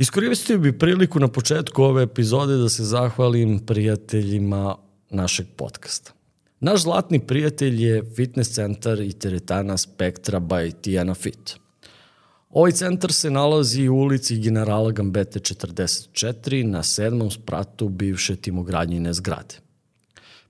Iskoristio bi priliku na početku ove epizode da se zahvalim prijateljima našeg podcasta. Naš zlatni prijatelj je fitness centar i teretana Spektra by Tijana Fit. Ovaj centar se nalazi u ulici generala Gambete 44 na sedmom spratu bivše timogradnjine zgrade.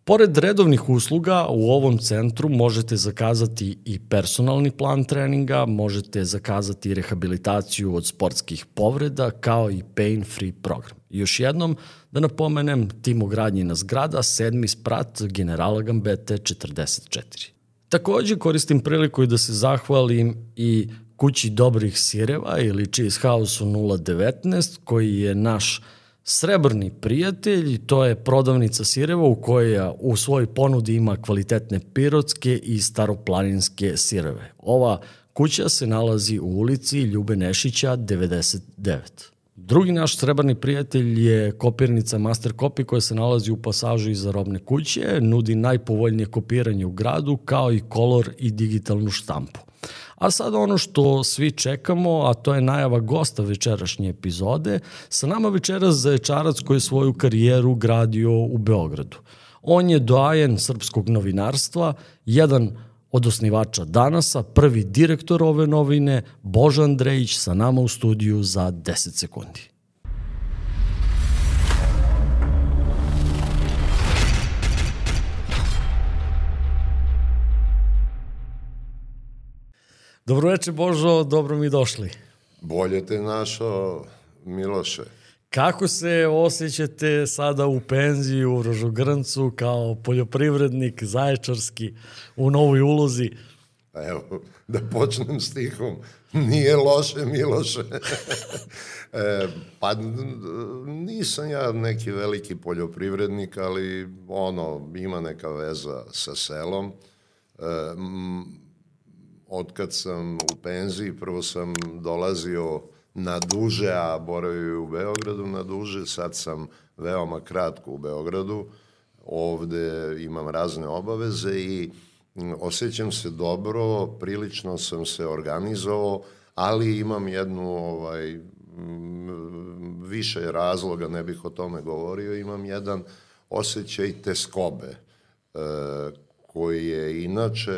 Pored redovnih usluga, u ovom centru možete zakazati i personalni plan treninga, možete zakazati rehabilitaciju od sportskih povreda, kao i pain-free program. Još jednom, da napomenem, Timo Gradnjina zgrada, sedmi sprat generala Gambete 44. Takođe koristim priliku i da se zahvalim i kući dobrih sireva ili Cheese House 019 koji je naš srebrni prijatelj, to je prodavnica sireva u kojoj u svojoj ponudi ima kvalitetne pirotske i staroplaninske sireve. Ova kuća se nalazi u ulici Ljube Nešića 99. Drugi naš srebrni prijatelj je kopirnica Master Copy koja se nalazi u pasažu iza robne kuće, nudi najpovoljnije kopiranje u gradu kao i kolor i digitalnu štampu. A sad ono što svi čekamo, a to je najava gosta večerašnje epizode, sa nama večeras Zaječarac koji je svoju karijeru gradio u Beogradu. On je doajen srpskog novinarstva, jedan od osnivača Danasa, prvi direktor ove novine, Božan Andrejić sa nama u studiju za 10 sekundi. Dobroveče Božo, dobro mi došli. Bolje te našao, Miloše. Kako se osjećate sada u penziji u Rožogrncu kao poljoprivrednik zaječarski u novoj ulozi? Evo, da počnem stihom. Nije loše, Miloše. e, pa nisam ja neki veliki poljoprivrednik, ali ono, ima neka veza sa selom. E, otkad sam u penziji, prvo sam dolazio na duže, a boravio u Beogradu na duže, sad sam veoma kratko u Beogradu, ovde imam razne obaveze i osjećam se dobro, prilično sam se organizovao, ali imam jednu ovaj, više razloga, ne bih o tome govorio, imam jedan osjećaj teskobe, e, koji je inače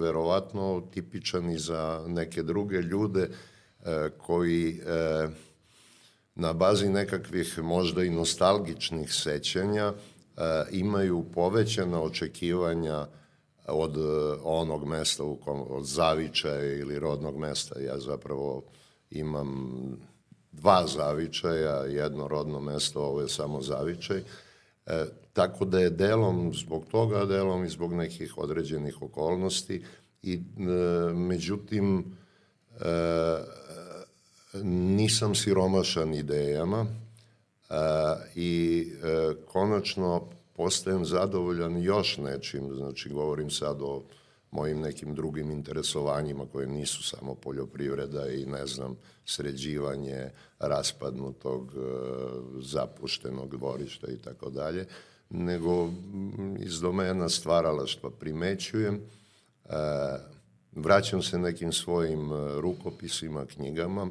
verovatno tipičan i za neke druge ljude e, koji e, na bazi nekakvih možda i nostalgičnih sećanja e, imaju povećana očekivanja od onog mesta u kom, od zavičaja ili rodnog mesta. Ja zapravo imam dva zavičaja, jedno rodno mesto, ovo je samo zavičaj. E, tako da je delom zbog toga, delom i zbog nekih određenih okolnosti i e, međutim e, nisam siromašan idejama e, i e, konačno postajem zadovoljan još nečim, znači govorim sad o mojim nekim drugim interesovanjima koje nisu samo poljoprivreda i ne znam sređivanje raspadnutog e, zapuštenog dvorišta i tako dalje nego iz domena stvaralaštva primećujem e, vraćam se nekim svojim e, rukopisima, knjigama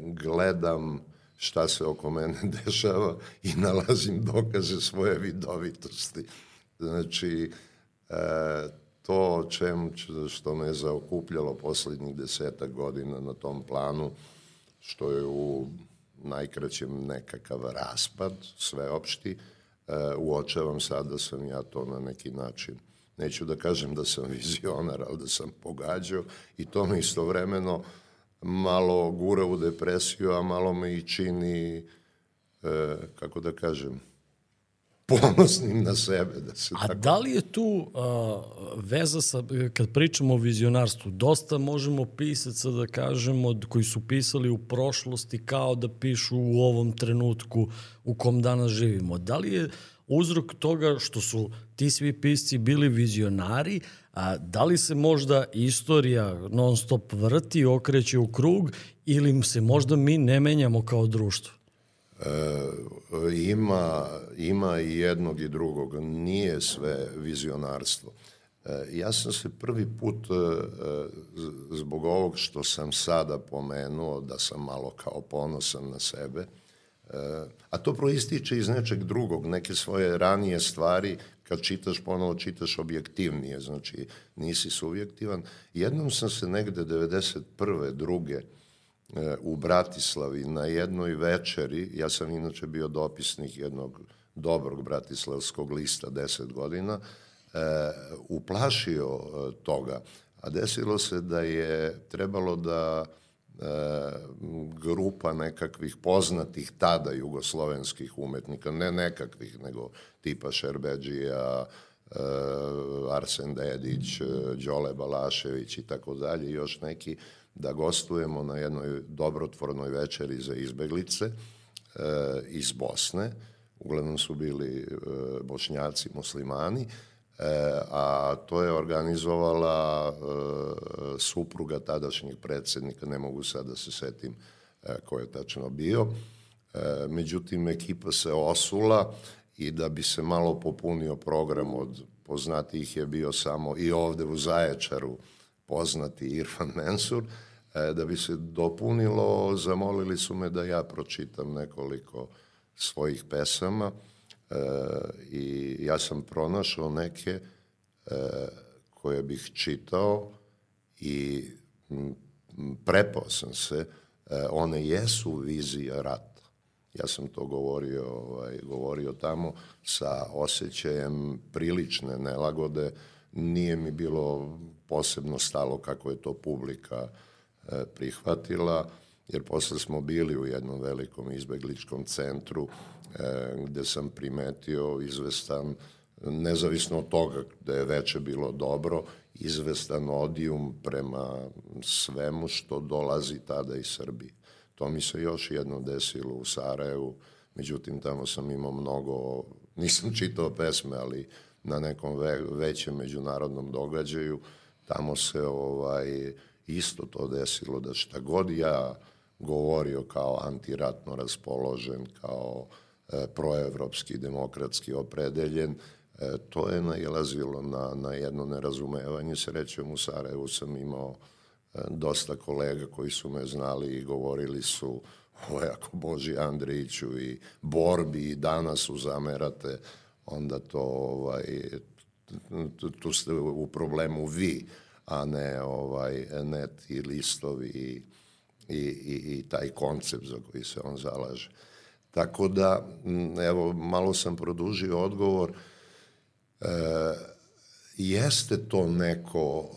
gledam šta se oko mene dešava i nalazim dokaze svoje vidovitosti. Znači, to čem, što me je zaokupljalo poslednjih desetak godina na tom planu, što je u najkraćem nekakav raspad sveopšti, e, uočavam sad da sam ja to na neki način, neću da kažem da sam vizionar, ali da sam pogađao i to me istovremeno malo gura u depresiju, a malo me i čini, e, kako da kažem, ponosnim na sebe. Da se A tako... da li je tu uh, veza sa, kad pričamo o vizionarstvu, dosta možemo pisaca da kažemo, koji su pisali u prošlosti kao da pišu u ovom trenutku u kom danas živimo. Da li je uzrok toga što su ti svi pisci bili vizionari, a da li se možda istorija non stop vrti, okreće u krug ili se možda mi ne menjamo kao društvo? E, ima, ima i jednog i drugog. Nije sve vizionarstvo. Ja sam se prvi put, zbog ovog što sam sada pomenuo, da sam malo kao ponosan na sebe, a to proističe iz nečeg drugog, neke svoje ranije stvari, kad čitaš ponovo čitaš objektivnije, znači nisi subjektivan. Jednom sam se negde 91. druge u Bratislavi na jednoj večeri, ja sam inače bio dopisnik jednog dobrog bratislavskog lista 10 godina, e, uplašio toga. A desilo se da je trebalo da e, grupa nekakvih poznatih tada jugoslovenskih umetnika, ne nekakvih, nego tipa Šerbeđija, e, Arsen Dedić, Đole Balašević i tako dalje, još neki, da gostujemo na jednoj dobrotvornoj večeri za izbeglice e, iz Bosne. Uglavnom su bili e, bošnjaci, muslimani, e, a to je organizovala e, supruga tadašnjeg predsednika, ne mogu sad da se setim e, ko je tačno bio. E, međutim, ekipa se osula i da bi se malo popunio program od poznatijih je bio samo i ovde u Zaječaru poznati Irfan Mensur, E, da bi se dopunilo, zamolili su me da ja pročitam nekoliko svojih pesama e, i ja sam pronašao neke e, koje bih čitao i prepao sam se, one jesu vizija rata. Ja sam to govorio, ovaj, govorio tamo sa osjećajem prilične nelagode, nije mi bilo posebno stalo kako je to publika uh, E, prihvatila, jer posle smo bili u jednom velikom izbegličkom centru e, gde sam primetio izvestan, nezavisno od toga da je veče bilo dobro, izvestan odijum prema svemu što dolazi tada iz Srbije. To mi se još jedno desilo u Sarajevu, međutim tamo sam imao mnogo, nisam čitao pesme, ali na nekom ve, većem međunarodnom događaju, tamo se ovaj, isto to desilo, da šta god ja govorio kao antiratno raspoložen, kao e, proevropski, demokratski opredeljen, e, to je nailazilo na, na jedno nerazumevanje. Srećem u Sarajevu sam imao e, dosta kolega koji su me znali i govorili su ovo ako Boži Andriću i borbi i danas uzamerate, onda to ovaj, tu ste u problemu vi a ne ovaj net i listovi i, i, i, i taj koncept za koji se on zalaže. Tako da, evo, malo sam produžio odgovor, e, jeste to neko,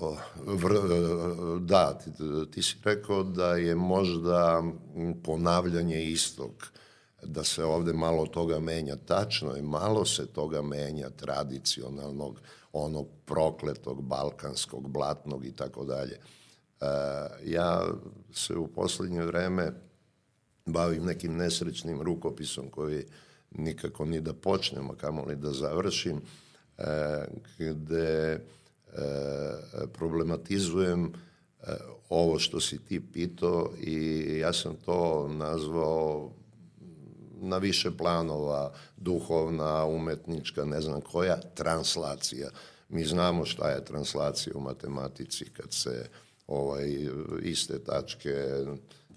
vr, da, ti, ti si rekao da je možda ponavljanje istog, da se ovde malo toga menja. Tačno je, malo se toga menja tradicionalnog, onog prokletog, balkanskog, blatnog i tako dalje. E, ja se u poslednje vreme bavim nekim nesrećnim rukopisom koji nikako ni da počnem, a kamo li da završim, e, gde e, problematizujem ovo što si ti pitao i ja sam to nazvao na više planova, duhovna, umetnička, ne znam koja, translacija. Mi znamo šta je translacija u matematici kad se ovaj, iste tačke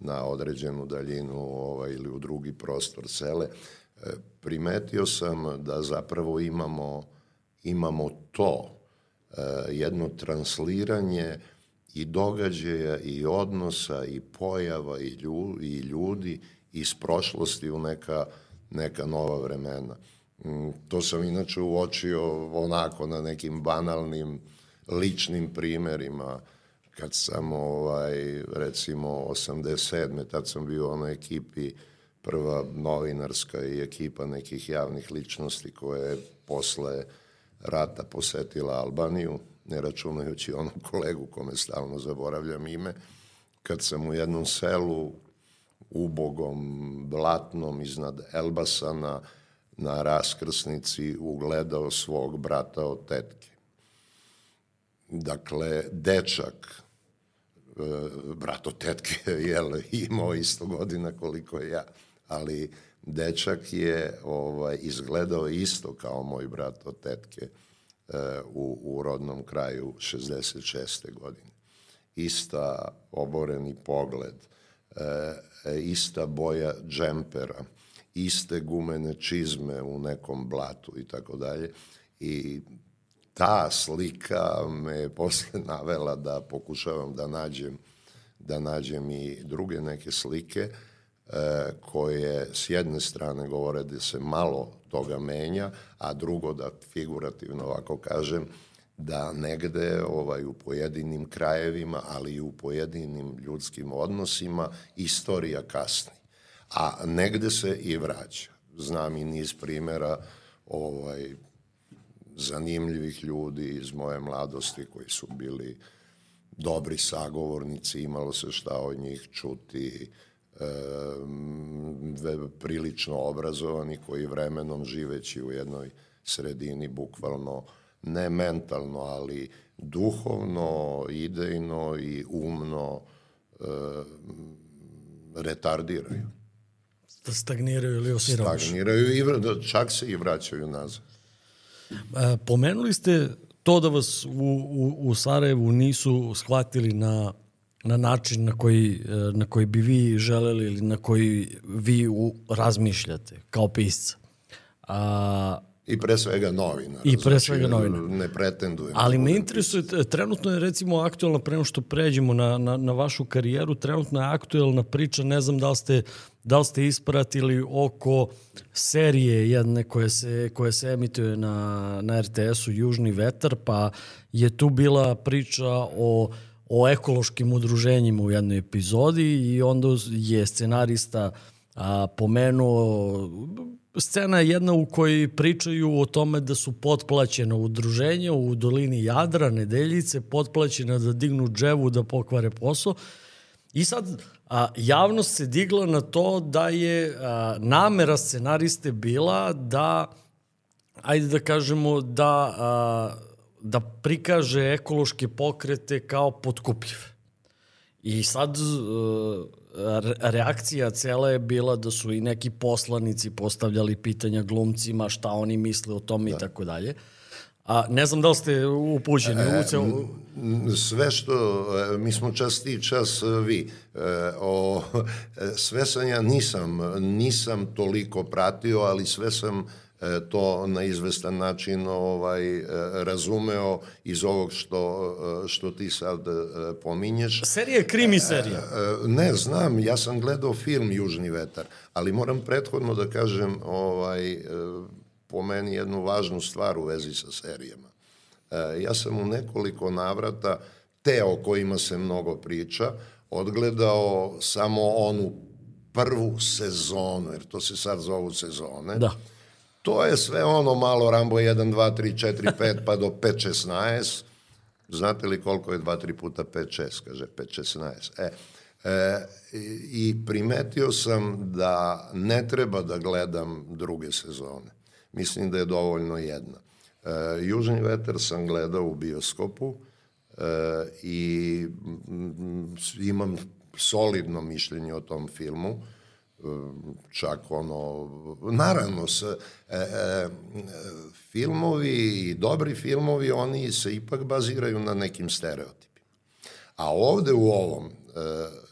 na određenu daljinu ovaj, ili u drugi prostor sele. E, primetio sam da zapravo imamo, imamo to, e, jedno transliranje i događaja i odnosa i pojava i ljudi, i ljudi iz prošlosti u neka, neka nova vremena. Mm, to sam inače uočio onako na nekim banalnim ličnim primerima kad sam ovaj recimo 87. tad sam bio u onoj ekipi prva novinarska i ekipa nekih javnih ličnosti koje je posle rata posetila Albaniju, ne računajući onog kolegu kome stalno zaboravljam ime, kad sam u jednom selu ubogom, blatnom iznad Elbasana na raskrsnici ugledao svog brata od tetke. Dakle, dečak, e, brat od tetke, jel, imao isto godina koliko ja, ali dečak je ovaj, izgledao isto kao moj brat od tetke u, u rodnom kraju 66. godine. Ista oboreni pogled, e, ista boja džempera, iste gumene čizme u nekom blatu i tako dalje. I ta slika me posle navela da pokušavam da nađem da nađem i druge neke slike e, koje s jedne strane govore da se malo toga menja, a drugo da figurativno ovako kažem da negde ovaj, u pojedinim krajevima, ali i u pojedinim ljudskim odnosima istorija kasni. A negde se i vraća. Znam i niz primera ovaj, zanimljivih ljudi iz moje mladosti koji su bili dobri sagovornici, imalo se šta od njih čuti, e, prilično obrazovani koji vremenom živeći u jednoj sredini bukvalno ne mentalno, ali duhovno, idejno i umno e, retardiraju. Stagniraju ili osiromašu? Stagniraju i čak se i vraćaju nazad. E, pomenuli ste to da vas u, u, u Sarajevu nisu shvatili na, na način na koji, e, na koji bi vi želeli ili na koji vi u, razmišljate kao pisca. A, I pre svega novina. I pre znači, svega novina. Ne pretendujem. Ali me interesuje, trenutno je recimo aktuelna, prema što pređemo na, na, na vašu karijeru, trenutno je aktuelna priča, ne znam da li ste, da li ste ispratili oko serije jedne koje se, koje se emituje na, na RTS-u Južni vetar, pa je tu bila priča o o ekološkim udruženjima u jednoj epizodi i onda je scenarista a, pomenuo scena je jedna u kojoj pričaju o tome da su potplaćena udruženja u dolini Jadra, Nedeljice, potplaćena da dignu dževu da pokvare posao. I sad a, javnost se digla na to da je a, namera scenariste bila da, ajde da kažemo, da, a, da prikaže ekološke pokrete kao potkupljive. I sad reakcija cela je bila da su i neki poslanici postavljali pitanja glumcima šta oni misle o tome da. i tako dalje. A ne znam da li ste upućeni e, u ceo... Sve što, e, mi smo čas ti, čas vi. E, o, sve sam ja nisam, nisam toliko pratio, ali sve sam E, to na izvestan način ovaj e, razumeo iz ovog što, e, što ti sad pominješ. Serija je krimi serija. Ne, znam, ja sam gledao film Južni vetar, ali moram prethodno da kažem ovaj, po meni jednu važnu stvar u vezi sa serijama. Ja sam u nekoliko navrata, te o kojima se mnogo priča, odgledao samo onu prvu sezonu, jer to se sad zovu sezone. Da To je sve ono malo Rambo 1, 2, 3, 4, 5 pa do 5, 16. Znate li koliko je 2, 3 puta 5, 6? Kaže 5, 16. E, e, I primetio sam da ne treba da gledam druge sezone. Mislim da je dovoljno jedna. E, Južni veter sam gledao u bioskopu e, i imam solidno mišljenje o tom filmu čak ono, naravno, s, e, e, filmovi i dobri filmovi, oni se ipak baziraju na nekim stereotipima. A ovde u ovom, e,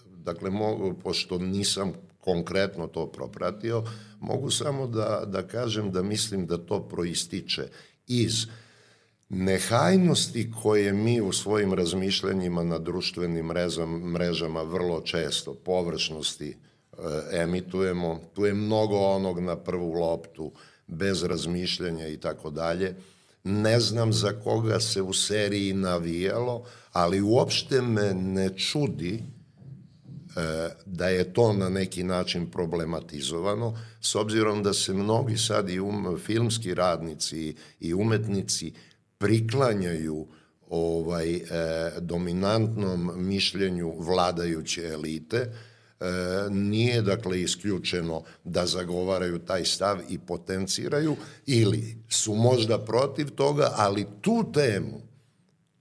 dakle, mogu, pošto nisam konkretno to propratio, mogu samo da, da kažem da mislim da to proističe iz nehajnosti koje mi u svojim razmišljanjima na društvenim mrežama, vrlo često, površnosti, emitujemo. Tu je mnogo onog na prvu loptu, bez razmišljanja i tako dalje. Ne znam za koga se u seriji navijalo, ali uopšte me ne čudi e, da je to na neki način problematizovano, s obzirom da se mnogi sad i um, filmski radnici i umetnici priklanjaju ovaj e, dominantnom mišljenju vladajuće elite, E, nije dakle isključeno da zagovaraju taj stav i potenciraju ili su možda protiv toga, ali tu temu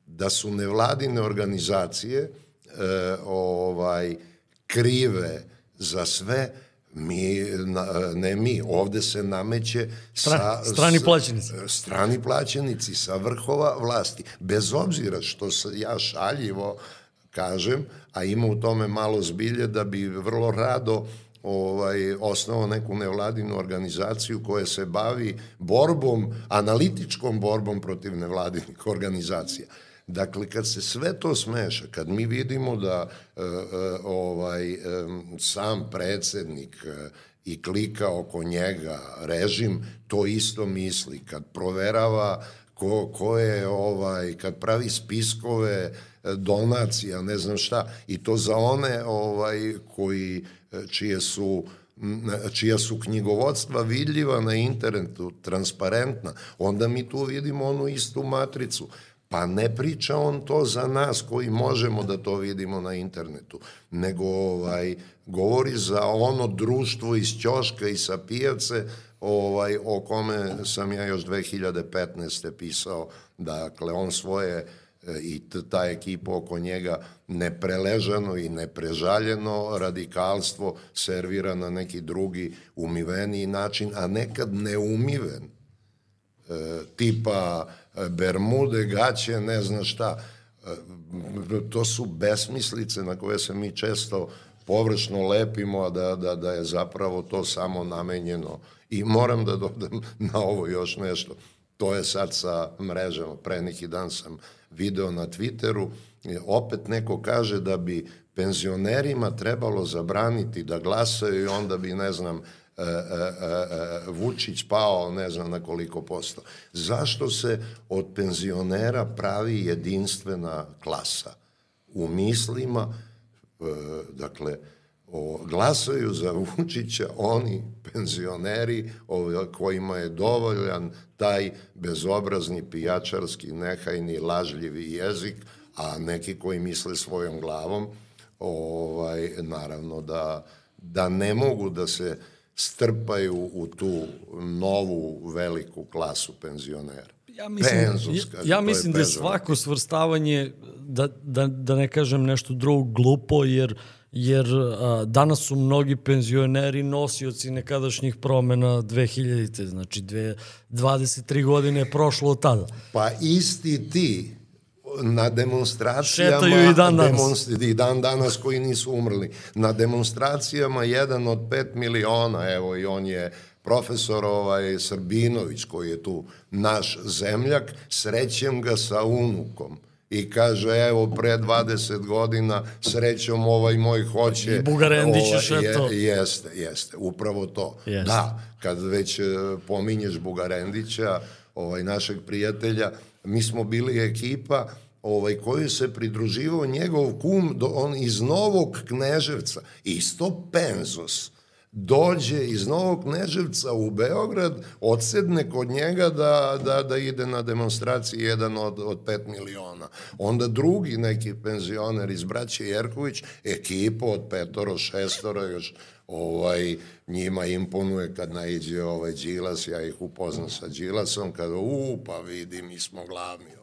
da su nevladine organizacije e, ovaj krive za sve Mi, na, ne mi, ovde se nameće Stra, strani plaćenici. Strani plaćenici sa vrhova vlasti. Bez obzira što se ja šaljivo kažem, a ima u tome malo zbilje da bi vrlo rado ovaj, osnovao neku nevladinu organizaciju koja se bavi borbom, analitičkom borbom protiv nevladinih organizacija. Dakle, kad se sve to smeša, kad mi vidimo da e, e, ovaj, e, sam predsednik e, i klika oko njega režim, to isto misli. Kad proverava ko, ko je, ovaj, kad pravi spiskove donacija, ne znam šta, i to za one ovaj, koji, e, čije su čija su knjigovodstva vidljiva na internetu, transparentna, onda mi tu vidimo onu istu matricu. Pa ne priča on to za nas koji možemo da to vidimo na internetu, nego ovaj, govori za ono društvo iz Ćoška i sa pijace ovaj, o kome sam ja još 2015. pisao. Dakle, on svoje i ta ekipa oko njega nepreležano i neprežaljeno radikalstvo servira na neki drugi umiveniji način, a nekad neumiven. E, tipa bermude, gaće, ne znam šta. E, to su besmislice na koje se mi često površno lepimo, a da, da, da je zapravo to samo namenjeno. I moram da dodam na ovo još nešto. To je sad sa mrežama. Pre neki dan sam video na Twitteru, opet neko kaže da bi penzionerima trebalo zabraniti da glasaju i onda bi, ne znam, E, e, e, Vučić pao ne znam na koliko posto. Zašto se od penzionera pravi jedinstvena klasa? U mislima, dakle, o, glasaju za Vučića oni penzioneri kojima je dovoljan taj bezobrazni, pijačarski, nehajni, lažljivi jezik, a neki koji misle svojom glavom, ovaj, naravno da, da ne mogu da se strpaju u tu novu veliku klasu penzionera. Ja mislim, Penzos, ja, ja mislim da je svako svrstavanje, da, da, da ne kažem nešto drugo glupo, jer jer a, danas su mnogi penzioneri nosioci nekadašnjih promena 2000-te, znači dve, 23 godine je prošlo od tada. Pa isti ti na demonstracijama Šetaju i dan danas. i dan danas koji nisu umrli. Na demonstracijama jedan od 5 miliona, evo i on je profesor ovaj Srbinović koji je tu naš zemljak, srećem ga sa unukom i kaže evo pre 20 godina srećom ovaj moj hoće. I Bugarendić ovaj, je, je jeste jeste upravo to. Jeste. da kad već e, pominješ Bugarendića ovaj našeg prijatelja mi smo bili ekipa ovaj, koji se pridruživao njegov kum do, on iz Novog Kneževca, isto Penzos, dođe iz Novog Kneževca u Beograd, odsedne kod njega da, da, da ide na demonstraciji jedan od, od pet miliona. Onda drugi neki penzioner iz braće Jerković, ekipa od petoro, šestoro, još ovaj, njima imponuje kad naiđe ovaj Đilas, ja ih upoznam sa Đilasom, kada, u, pa vidi, mi smo glavni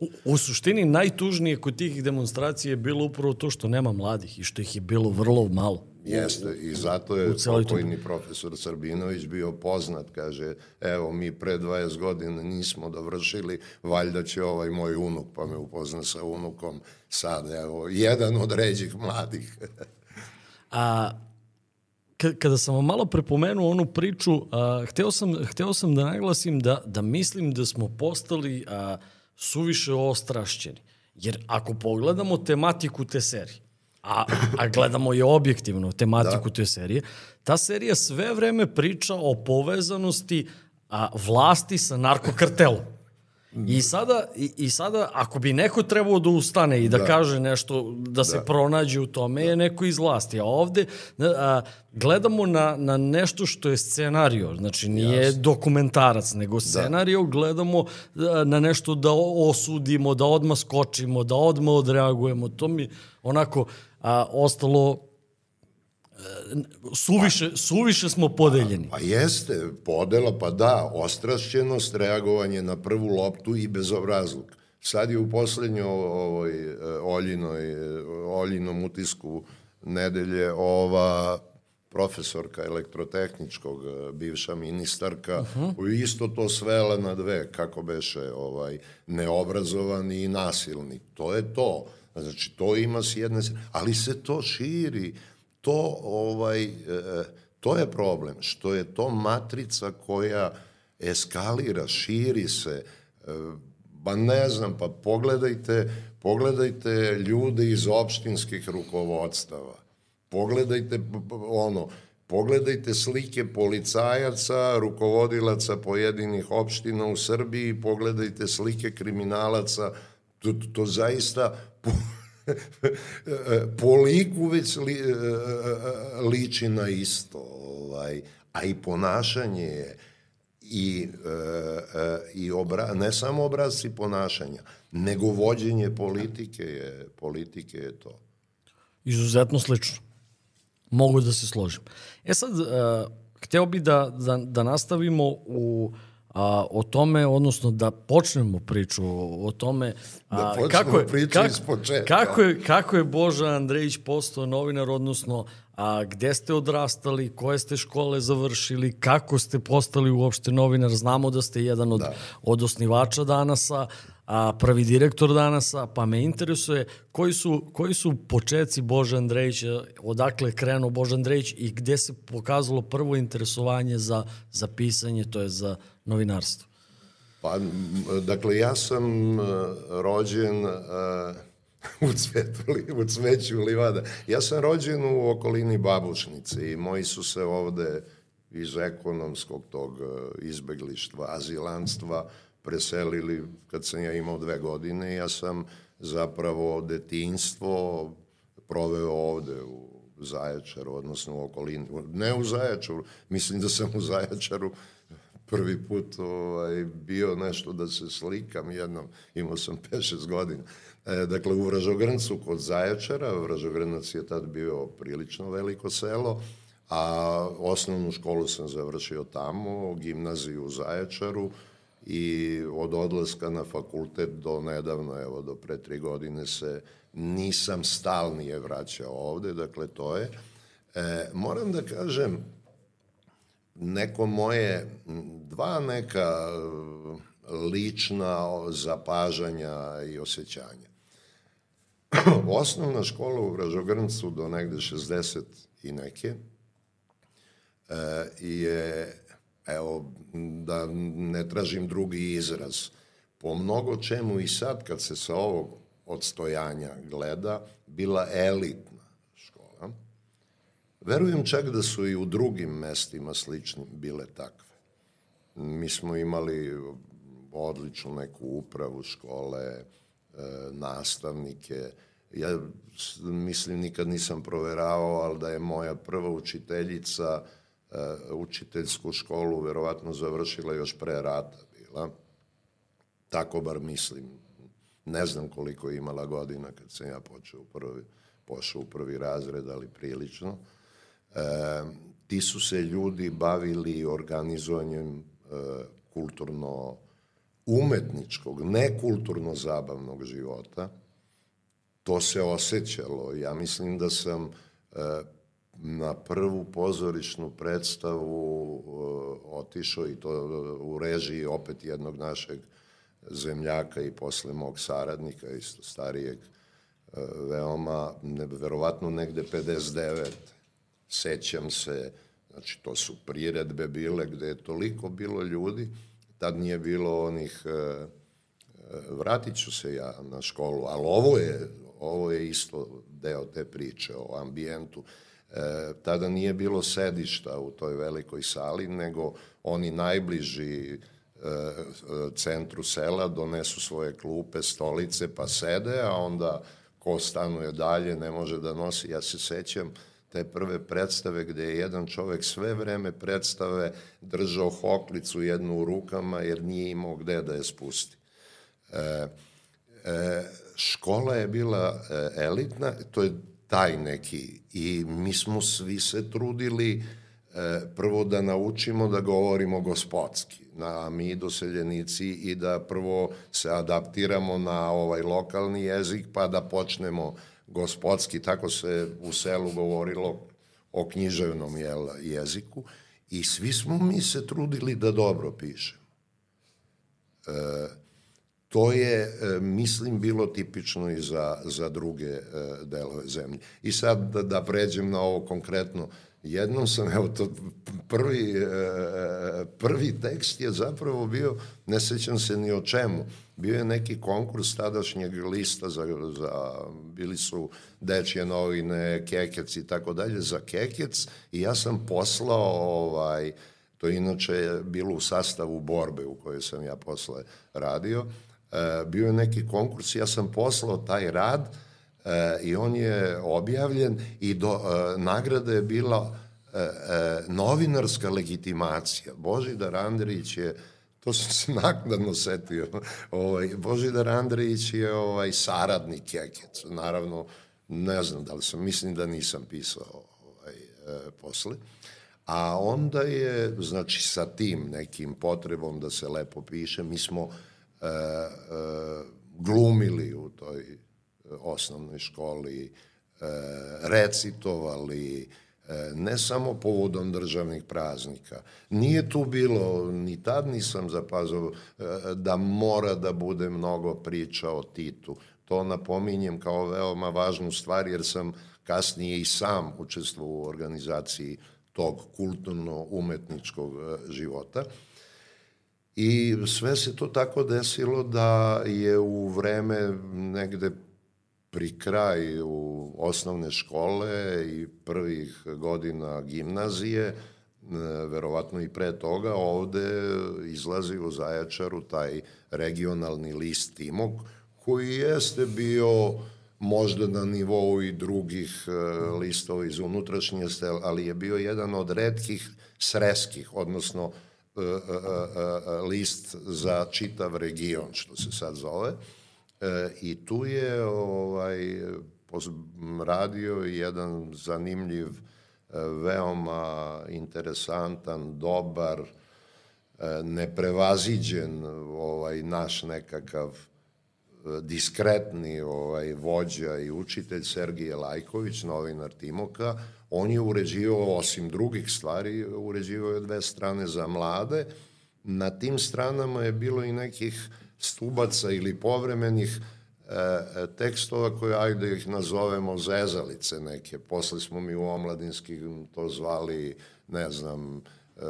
U, u suštini najtužnije kod tih demonstracija je bilo upravo to što nema mladih i što ih je bilo vrlo malo. Jeste, i zato je pokojni profesor Srbinović bio poznat, kaže, evo, mi pre 20 godina nismo dovršili, valjda će ovaj moj unuk, pa me upozna sa unukom, sad, evo, jedan od ređih mladih. A kada sam vam malo prepomenuo onu priču, a, hteo, sam, hteo sam da naglasim da, da mislim da smo postali a, suviše ostrašćeni. Jer ako pogledamo tematiku te serije, a, a gledamo je objektivno tematiku da. te serije, ta serija sve vreme priča o povezanosti a, vlasti sa narkokartelom. I sada, i, I sada, ako bi neko trebao da ustane i da, da. kaže nešto, da, da se pronađe u tome, da. je neko iz vlasti. A ovde a, gledamo na, na nešto što je scenario, znači nije Jasne. dokumentarac, nego da. scenario, da. gledamo a, na nešto da osudimo, da odmah skočimo, da odmah odreagujemo. To mi onako a, ostalo suviše, suviše smo podeljeni. Pa, pa jeste, podela, pa da, ostrašćenost, reagovanje na prvu loptu i bezobrazluk. Sad je u poslednjoj ovoj Oljinoj, Oljinom utisku nedelje ova profesorka elektrotehničkog, e, bivša ministarka, uh -huh. isto to svela na dve, kako beše, ovaj, neobrazovani i nasilni. To je to. Znači, to ima s jedne ali se to širi. To, ovaj, e, to je problem, što je to matrica koja eskalira, širi se, e, ba ne znam, pa pogledajte, pogledajte ljude iz opštinskih rukovodstava. Pogledajte ono, pogledajte slike policajaca, rukovodilaca pojedinih opština u Srbiji, pogledajte slike kriminalaca, to, to zaista po, liku već li, e, liči na isto, ovaj, a i ponašanje je i, e, e, i obra, ne samo obrazci ponašanja, nego vođenje politike je, politike je to. Izuzetno slično. Mogu da se složim. E sad, uh, hteo bi da, da, da nastavimo u a, o tome, odnosno da počnemo priču o tome a, da počnemo kako je, priču kako, iz početka. Kako je, kako je Boža Andrejić postao novinar, odnosno a, gde ste odrastali, koje ste škole završili, kako ste postali uopšte novinar, znamo da ste jedan od, da. od osnivača danasa, a, prvi direktor danasa, pa me interesuje koji su, koji su početci Boža Andrejića, odakle krenuo Boža Andrejić i gde se pokazalo prvo interesovanje za, za pisanje, to je za novinarstvo? Pa, dakle, ja sam uh, rođen uh, u, cvetu, u cveću livada. Ja sam rođen u okolini Babušnice i moji su se ovde iz ekonomskog tog uh, izbeglištva, azilanstva, preselili kad sam ja imao dve godine. Ja sam zapravo detinstvo proveo ovde u Zaječaru, odnosno u okolini. Ne u Zaječaru, mislim da sam u Zaječaru prvi put ovaj, bio nešto da se slikam jednom, imao sam 5-6 godina. E, dakle, u Vražogrncu kod Zaječara, Vražogrnac je tad bio prilično veliko selo, a osnovnu školu sam završio tamo, gimnaziju u Zaječaru i od odlaska na fakultet do nedavno, evo do pre tri godine se nisam stalnije vraćao ovde, dakle to je. E, moram da kažem, neko moje, dva neka lična zapažanja i osjećanja. Osnovna škola u Vražogrncu do negde 60 i neke e, je, evo, da ne tražim drugi izraz, po mnogo čemu i sad kad se sa ovog odstojanja gleda, bila elitna Verujem čak da su i u drugim mestima sličnim bile takve. Mi smo imali odličnu neku upravu škole, e, nastavnike. Ja mislim nikad nisam proveravao, ali da je moja prva učiteljica e, učiteljsku školu verovatno završila još pre rata bila. Tako bar mislim. Ne znam koliko je imala godina kad sam ja počeo u prvi, pošao u prvi razred, ali prilično. E, ti su se ljudi bavili organizovanjem e, kulturno umetničkog, ne kulturno zabavnog života. To se osjećalo. Ja mislim da sam e, na prvu pozorišnu predstavu e, otišao i to u režiji opet jednog našeg zemljaka i posle mog saradnika, isto starijeg, e, veoma, ne, verovatno negde 59 sećam se, znači to su priredbe bile gde je toliko bilo ljudi, tad nije bilo onih, e, e, vratit ću se ja na školu, ali ovo je, ovo je isto deo te priče o ambijentu. E, tada nije bilo sedišta u toj velikoj sali, nego oni najbliži e, centru sela donesu svoje klupe, stolice, pa sede, a onda ko stanuje dalje ne može da nosi. Ja se sećam, te prve predstave gde je jedan čovek sve vreme predstave držao hoklicu jednu u rukama jer nije imao gde da je spusti. E, e, škola je bila e, elitna, to je taj neki. I mi smo svi se trudili e, prvo da naučimo da govorimo gospodski, na mi doseljenici i da prvo se adaptiramo na ovaj lokalni jezik pa da počnemo gospodski, tako se u selu govorilo o književnom jel, jeziku. I svi smo mi se trudili da dobro pišemo. E, to je, e, mislim, bilo tipično i za, za druge e, delove zemlje. I sad da, da pređem na ovo konkretno, jednom sam, evo to, prvi, e, prvi tekst je zapravo bio, ne sećam se ni o čemu, bio je neki konkurs tadašnjeg lista za, za bili su dečje novine, kekec i tako dalje, za kekec i ja sam poslao ovaj, to je inače bilo u sastavu borbe u kojoj sam ja posle radio, bio je neki konkurs, ja sam poslao taj rad e, i on je objavljen i do, e, nagrada je bila e, e, novinarska legitimacija. Božidar Andrić je to sam se naknadno setio. Ovaj, Božidar Andrejić je ovaj, saradnik Kekec. Naravno, ne znam da li sam, mislim da nisam pisao ovaj, e, posle. A onda je, znači, sa tim nekim potrebom da se lepo piše, mi smo e, e, glumili u toj osnovnoj školi, e, recitovali, E, ne samo povodom državnih praznika. Nije tu bilo, ni tad nisam zapazao e, da mora da bude mnogo priča o Titu. To napominjem kao veoma važnu stvar jer sam kasnije i sam učestvovao u organizaciji tog kulturno-umetničkog e, života. I sve se to tako desilo da je u vreme negde pri kraju osnovne škole i prvih godina gimnazije, e, verovatno i pre toga, ovde izlazi u Zaječaru taj regionalni list Timog, koji jeste bio možda na nivou i drugih e, listova iz unutrašnjosti, ali je bio jedan od redkih sreskih, odnosno list za čitav region, što se sad zove. E, I tu je ovaj, radio jedan zanimljiv, e, veoma interesantan, dobar, e, neprevaziđen ovaj, naš nekakav e, diskretni ovaj, vođa i učitelj Sergije Lajković, novinar Timoka, on je uređivao, osim drugih stvari, uređivao je dve strane za mlade. Na tim stranama je bilo i nekih stubaca ili povremenih e, tekstova koje, ajde ih nazovemo zezalice neke. Posle smo mi u omladinski to zvali, ne znam, e,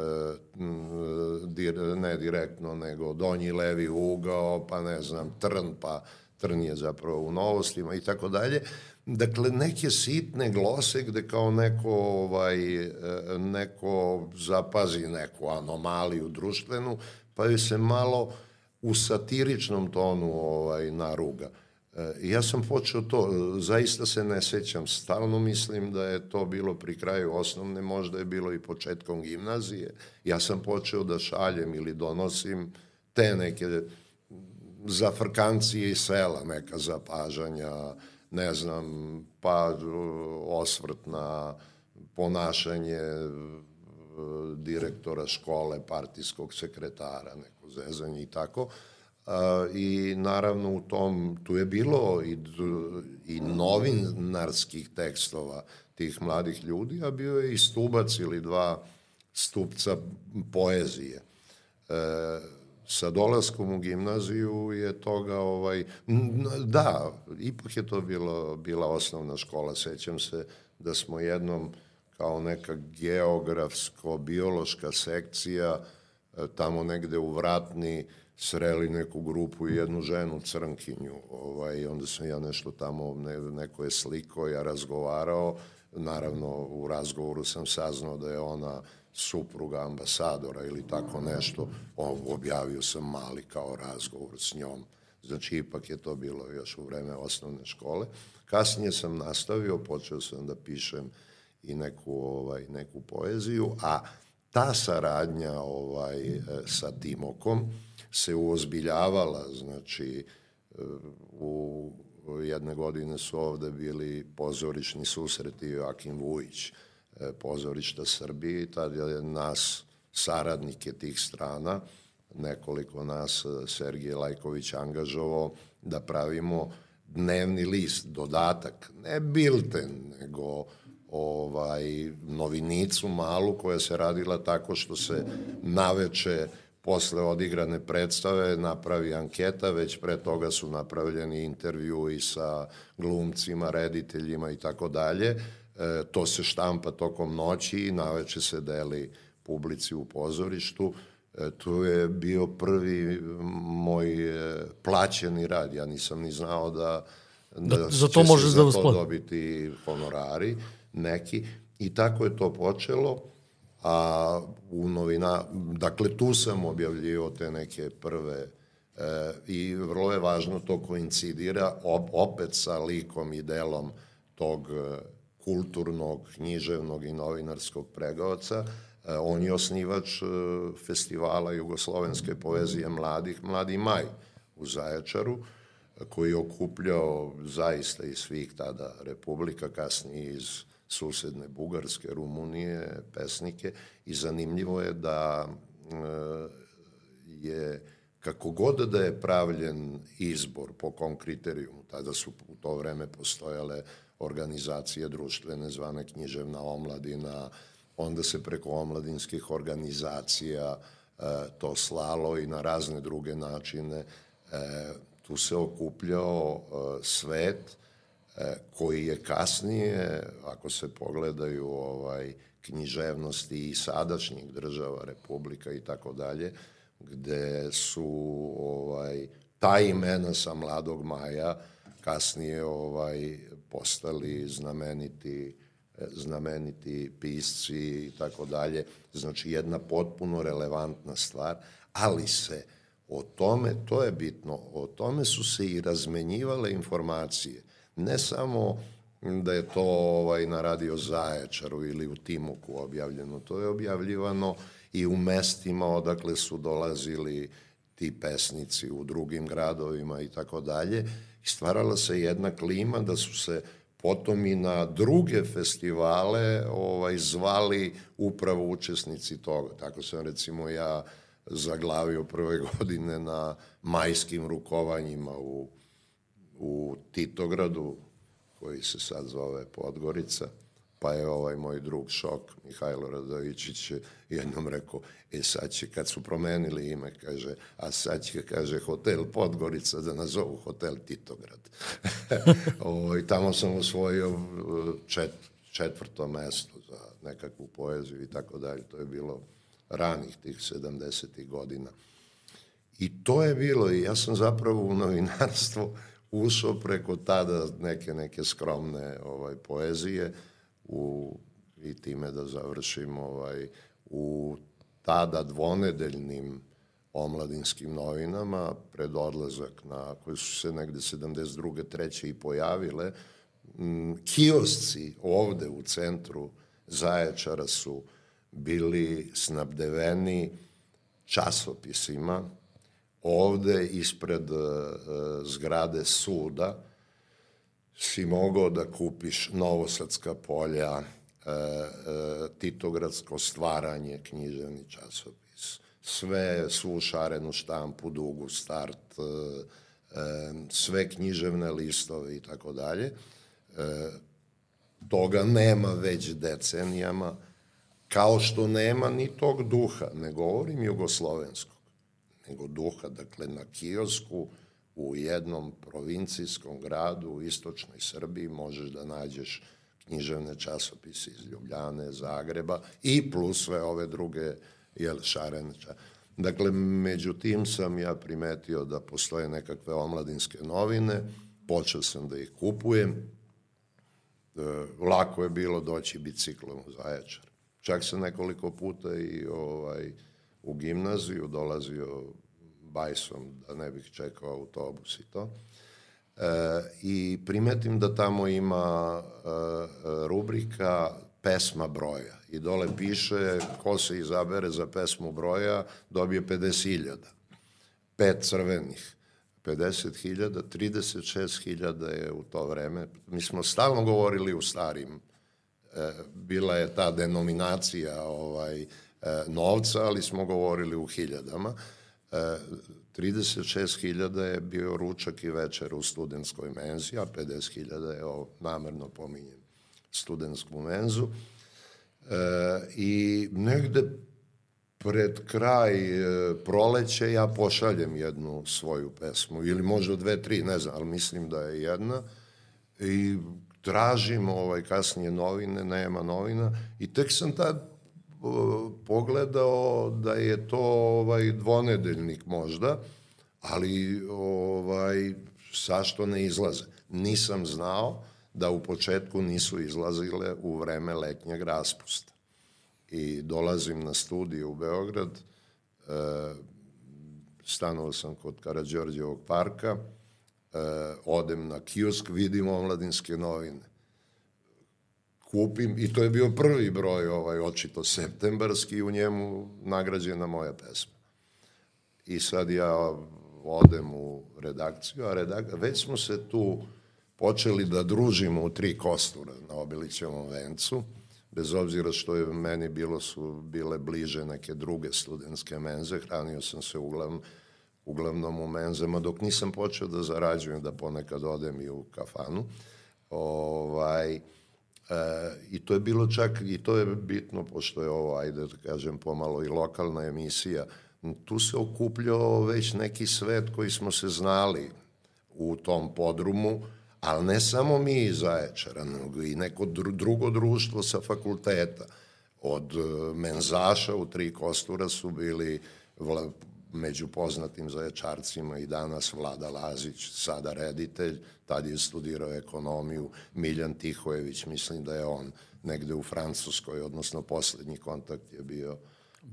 ne direktno, nego donji levi ugao, pa ne znam, trn, pa trn je zapravo u novostima i tako dalje. Dakle, neke sitne glose gde kao neko, ovaj, neko zapazi neku anomaliju društvenu, pa joj se malo u satiričnom tonu ovaj, naruga. E, ja sam počeo to, zaista se ne sećam, stalno mislim da je to bilo pri kraju osnovne, možda je bilo i početkom gimnazije. Ja sam počeo da šaljem ili donosim te neke zafrkancije iz sela, neka zapažanja, ne znam, pa osvrt na ponašanje e, direktora škole, partijskog sekretara, neko zezanje i tako. I naravno u tom, tu je bilo i, i novinarskih tekstova tih mladih ljudi, a bio je i stubac ili dva stupca poezije. E, sa dolaskom u gimnaziju je toga ovaj da ipak je to bilo bila osnovna škola sećam se da smo jednom kao neka geografsko biološka sekcija E, tamo negde u Vratni sreli neku grupu i jednu ženu crnkinju. Ovaj, onda sam ja nešto tamo, ne, neko je sliko, ja razgovarao. Naravno, u razgovoru sam saznao da je ona supruga ambasadora ili tako nešto. Objavio sam mali kao razgovor s njom. Znači, ipak je to bilo još u vreme osnovne škole. Kasnije sam nastavio, počeo sam da pišem i neku, ovaj, neku poeziju, a ta saradnja ovaj, e, sa Timokom se uozbiljavala, znači e, u jedne godine su ovde bili pozorišni susreti Joakim Vujić, pozorišta Srbije tad je nas saradnike tih strana, nekoliko nas Sergije Lajković angažovao da pravimo dnevni list, dodatak, ne bilten, nego ovaj, novinicu malu koja se radila tako što se naveče posle odigrane predstave napravi anketa, već pre toga su napravljeni intervju i sa glumcima, rediteljima i tako dalje. E, to se štampa tokom noći i naveče se deli publici u pozorištu. E, tu je bio prvi moj e, plaćeni rad. Ja nisam ni znao da, da, da za to može da vas dobiti honorari neki. I tako je to počelo a u novina, dakle tu sam objavljivao te neke prve e, i vrlo je važno to koincidira op, opet sa likom i delom tog e, kulturnog, književnog i novinarskog pregovaca. E, on je osnivač e, festivala jugoslovenske poezije mladih, Mladi maj u Zaječaru, koji je okupljao zaista iz svih tada republika, kasnije iz susedne Bugarske, Rumunije, pesnike i zanimljivo je da e, je kako god da je pravljen izbor po kom kriterijumu, tada su u to vreme postojale organizacije društvene zvane književna omladina, onda se preko omladinskih organizacija e, to slalo i na razne druge načine. E, tu se okupljao svet, E, koji je kasnije, ako se pogledaju ovaj književnosti i sadašnjih država, republika i tako dalje, gde su ovaj ta imena sa Mladog Maja kasnije ovaj postali znameniti znameniti pisci i tako dalje. Znači jedna potpuno relevantna stvar, ali se o tome, to je bitno, o tome su se i razmenjivale informacije ne samo da je to ovaj, na radio Zaječaru ili u Timuku objavljeno, to je objavljivano i u mestima odakle su dolazili ti pesnici u drugim gradovima i tako dalje. Stvarala se jedna klima da su se potom i na druge festivale ovaj, zvali upravo učesnici toga. Tako sam recimo ja zaglavio prve godine na majskim rukovanjima u u Titogradu, koji se sad zove Podgorica, pa je ovaj moj drug Šok, Mihajlo Radovićić, jednom rekao, e sad će, kad su promenili ime, kaže, a sad će, kaže, hotel Podgorica da nazovu hotel Titograd. o, I tamo sam osvojio uh, čet, četvrto mesto za nekakvu poeziju i tako dalje. To je bilo ranih tih 70. godina. I to je bilo, i ja sam zapravo u novinarstvu ušao preko tada neke neke skromne ovaj poezije u i time da završim ovaj u tada dvonedeljnim omladinskim novinama pred odlazak na koje su se negde 72. treće i pojavile kiosci ovde u centru Zaječara su bili snabdeveni časopisima ovde ispred uh, zgrade suda si mogao da kupiš Novosadska polja, Titogradsko stvaranje, književni časopis, sve, svu šarenu štampu, dugu start, uh, sve književne listove i tako dalje. Toga nema već decenijama, kao što nema ni tog duha, ne govorim jugoslovensko nego duha, dakle na kiosku u jednom provincijskom gradu u istočnoj Srbiji možeš da nađeš književne časopise iz Ljubljane, Zagreba i plus sve ove druge jel, šarenča. Dakle, među tim sam ja primetio da postoje nekakve omladinske novine, počeo sam da ih kupujem, e, lako je bilo doći biciklom u Zaječar. Čak sam nekoliko puta i ovaj, u gimnaziju, dolazio bajsom da ne bih čekao autobus i to. E, I primetim da tamo ima e, rubrika pesma broja i dole piše ko se izabere za pesmu broja dobije 50.000. Pet crvenih. 50.000, 36.000 je u to vreme. Mi smo stalno govorili u starim. E, bila je ta denominacija ovaj, E, novca, ali smo govorili u hiljadama. 36.000 e, je bio ručak i večer u studentskoj menzi, a 50.000 je, ovo, namerno pominjem, studentsku menzu. E, I negde pred kraj e, proleće ja pošaljem jednu svoju pesmu, ili možda dve, tri, ne znam, ali mislim da je jedna. I tražim ovaj, kasnije novine, nema novina i tek sam tad pogledao da je to ovaj dvonedeljnik možda, ali ovaj sašto ne izlaze. Nisam znao da u početku nisu izlazile u vreme letnjeg raspusta. I dolazim na studiju u Beograd, e, stanovao sam kod Karadžorđevog parka, e, odem na kiosk, vidim omladinske novine kupim, i to je bio prvi broj, ovaj, očito septembarski, u njemu nagrađena moja pesma. I sad ja odem u redakciju, a redak... već smo se tu počeli da družimo u tri kostura na Obilićevom vencu, bez obzira što je meni bilo su bile bliže neke druge studentske menze, hranio sam se uglavnom, uglavnom u menzama, dok nisam počeo da zarađujem, da ponekad odem i u kafanu. Ovaj, E, I to je bilo čak, i to je bitno, pošto je ovo, ajde da kažem, pomalo i lokalna emisija, tu se okupljao već neki svet koji smo se znali u tom podrumu, ali ne samo mi iz Zaječara, nego i neko drugo društvo sa fakulteta. Od e, menzaša u tri kostura su bili među poznatim zaječarcima i danas Vlada Lazić, sada reditelj, tad je studirao ekonomiju, Miljan Tihojević, mislim da je on negde u Francuskoj, odnosno poslednji kontakt je bio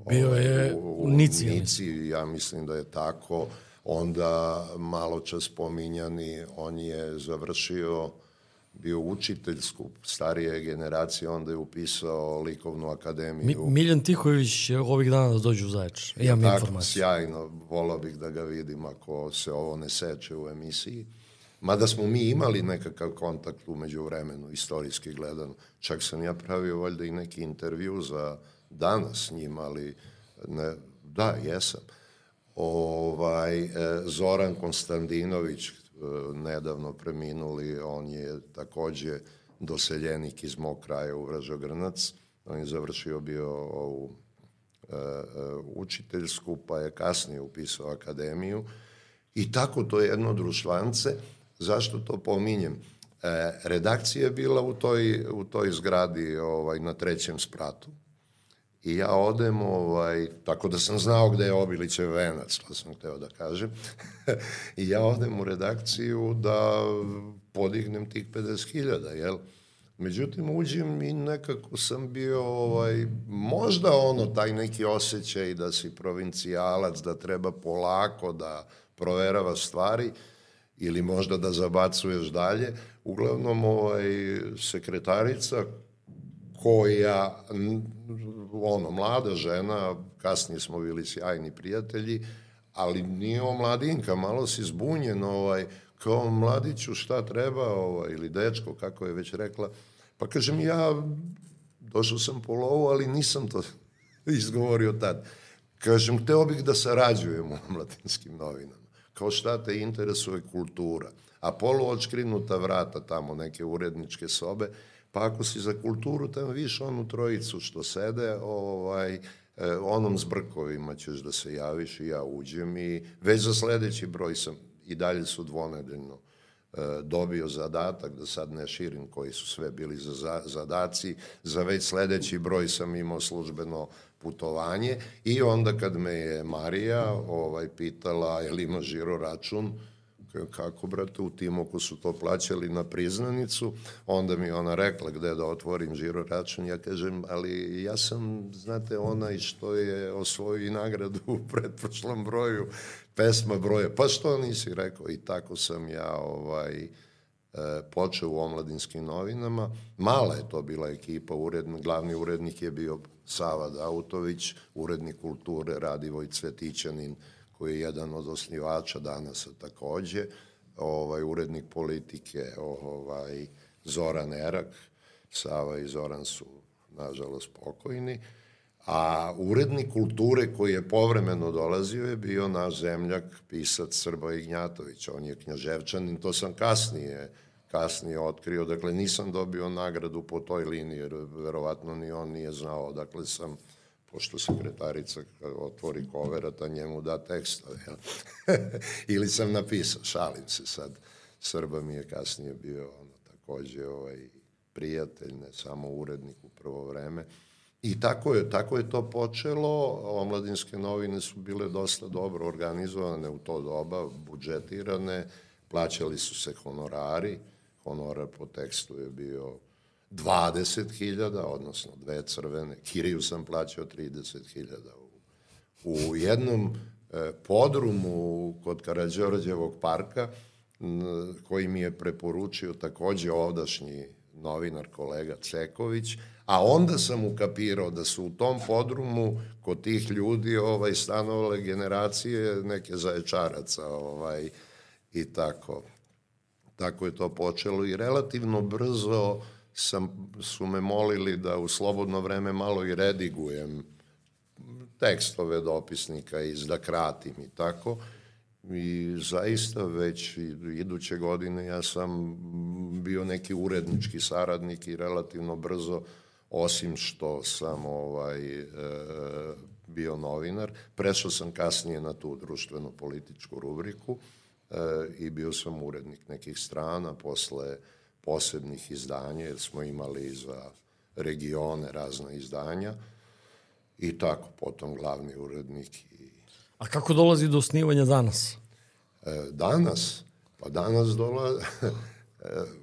Bio je u, u, u Nici. Nici, ja mislim da je tako. Onda malo čas pominjani, on je završio bio učiteljsku starije generacije, onda je upisao likovnu akademiju. Mi, Miljan Tihović je ovih dana da dođe u Zaječ. Imam tako, informaciju. Sjajno, volao bih da ga vidim ako se ovo ne seče u emisiji. Mada smo mi imali nekakav kontakt umeđu vremenu, istorijski gledano. Čak sam ja pravio valjda i neki intervju za danas s njim, ali ne, da, jesam. Ovaj, e, Zoran Konstantinović, E, nedavno preminuli, on je takođe doseljenik iz mog kraja u Vražogrnac, on je završio bio ovu e, učiteljsku, pa je kasnije upisao akademiju i tako to je jedno društvance. Zašto to pominjem? E, redakcija je bila u toj, u toj zgradi ovaj, na trećem spratu I ja odem, ovaj, tako da sam znao gde je Obilićev venac, to sam hteo da kažem. I ja odem u redakciju da podignem tih 50.000, jel? Međutim, uđem i nekako sam bio, ovaj, možda ono, taj neki osjećaj da si provincijalac, da treba polako da proverava stvari, ili možda da zabacuješ dalje. Uglavnom, ovaj, sekretarica koja, ono, mlada žena, kasnije smo bili sjajni prijatelji, ali nije o mladinka, malo si zbunjen, ovaj, kao mladiću šta treba, ovaj, ili dečko, kako je već rekla. Pa kažem, ja došao sam po lovu, ali nisam to izgovorio tad. Kažem, hteo bih da sarađujem u mladinskim novinama. Kao šta te interesuje kultura. A poluočkrinuta vrata tamo, neke uredničke sobe, Pa ako si za kulturu, tamo viš onu trojicu što sede, ovaj, e, onom zbrkovima ćeš da se javiš i ja uđem i već za sledeći broj sam i dalje su dvonedeljno e, dobio zadatak, da sad ne širim koji su sve bili za zadaci, za već sledeći broj sam imao službeno putovanje i onda kad me je Marija ovaj, pitala je li ima žiro račun, kako brate, u tim ako su to plaćali na priznanicu, onda mi ona rekla gde da otvorim žiro račun, ja kažem, ali ja sam, znate, onaj što je osvojio i nagradu u pretprošlom broju, pesma broje, pa što nisi rekao, i tako sam ja, ovaj, e, počeo u omladinskim novinama. Mala je to bila ekipa, urednik, glavni urednik je bio Sava Dautović, urednik kulture Radivoj Cvetićanin, koji je jedan od osnivača danas takođe, ovaj, urednik politike, ovaj, Zoran Erak, Sava i Zoran su, nažalost, pokojni, a urednik kulture koji je povremeno dolazio je bio naš zemljak, pisac Srba Ignjatović, on je knjaževčanin, to sam kasnije kasnije otkrio. Dakle, nisam dobio nagradu po toj liniji, jer verovatno ni on nije znao. Dakle, sam pošto sekretarica otvori koverata, njemu da tekstove. Ja. Ili sam napisao, šalim se sad. Srba mi je kasnije bio ono, takođe ovaj, prijatelj, ne samo urednik u prvo vreme. I tako je, tako je to počelo. Omladinske novine su bile dosta dobro organizovane u to doba, budžetirane, plaćali su se honorari, honorar po tekstu je bio 20.000, odnosno dve crvene. Kiriju sam plaćao 30.000. U, u jednom e, podrumu kod Karadžorđevog parka, koji mi je preporučio takođe ovdašnji novinar kolega Ceković, a onda sam ukapirao da su u tom podrumu kod tih ljudi ovaj stanovale generacije neke zaječaraca ovaj i tako. Tako je to počelo i relativno brzo sam, su me molili da u slobodno vreme malo i redigujem tekstove dopisnika i da kratim i tako. I zaista već iduće godine ja sam bio neki urednički saradnik i relativno brzo, osim što sam ovaj, e, bio novinar, prešao sam kasnije na tu društveno-političku rubriku i bio sam urednik nekih strana posle posebnih izdanja, jer smo imali za regione razna izdanja i tako, potom glavni urednik i A kako dolazi do osnivanja danas? E, danas? Pa danas dolazi...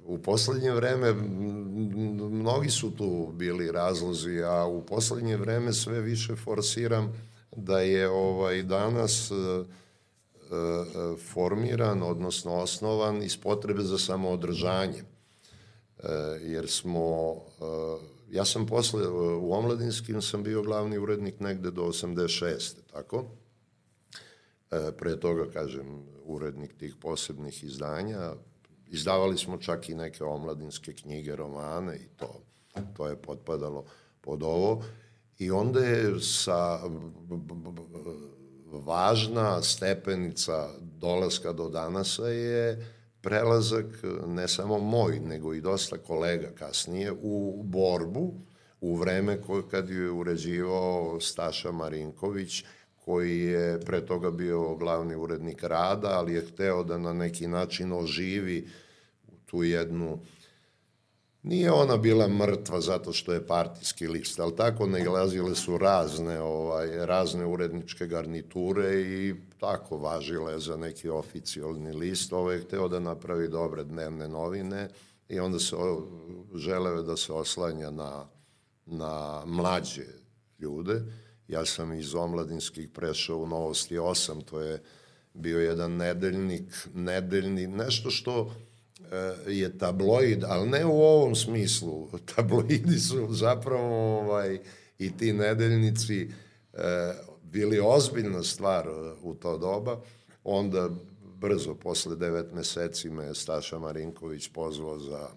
u poslednje vreme mnogi su tu bili razlozi, a u poslednje vreme sve više forsiram da je ovaj danas e, e, formiran, odnosno osnovan iz potrebe za samoodržanje. Jer smo, ja sam posle, u Omladinskim sam bio glavni urednik negde do 86. tako? E, pre toga, kažem, urednik tih posebnih izdanja. Izdavali smo čak i neke omladinske knjige, romane i to, to je potpadalo pod ovo. I onda je sa važna stepenica dolaska do danasa je prelazak ne samo moj, nego i dosta kolega kasnije u borbu u vreme koje kad je uređivao Staša Marinković, koji je pre toga bio glavni urednik rada, ali je hteo da na neki način oživi tu jednu Nije ona bila mrtva zato što je partijski list, ali tako nailazile su razne, ovaj, razne uredničke garniture i tako važile za neki oficijalni list. Ovo je hteo da napravi dobre dnevne novine i onda se želeo da se oslanja na, na mlađe ljude Ja sam iz omladinskih prešao u Novosti 8, to je bio jedan nedeljnik, nedeljni, nešto što je tabloid, ali ne u ovom smislu. Tabloidi su zapravo ovaj, i ti nedeljnici e, bili ozbiljna stvar u to doba. Onda brzo, posle devet meseci me Staša Marinković pozvao za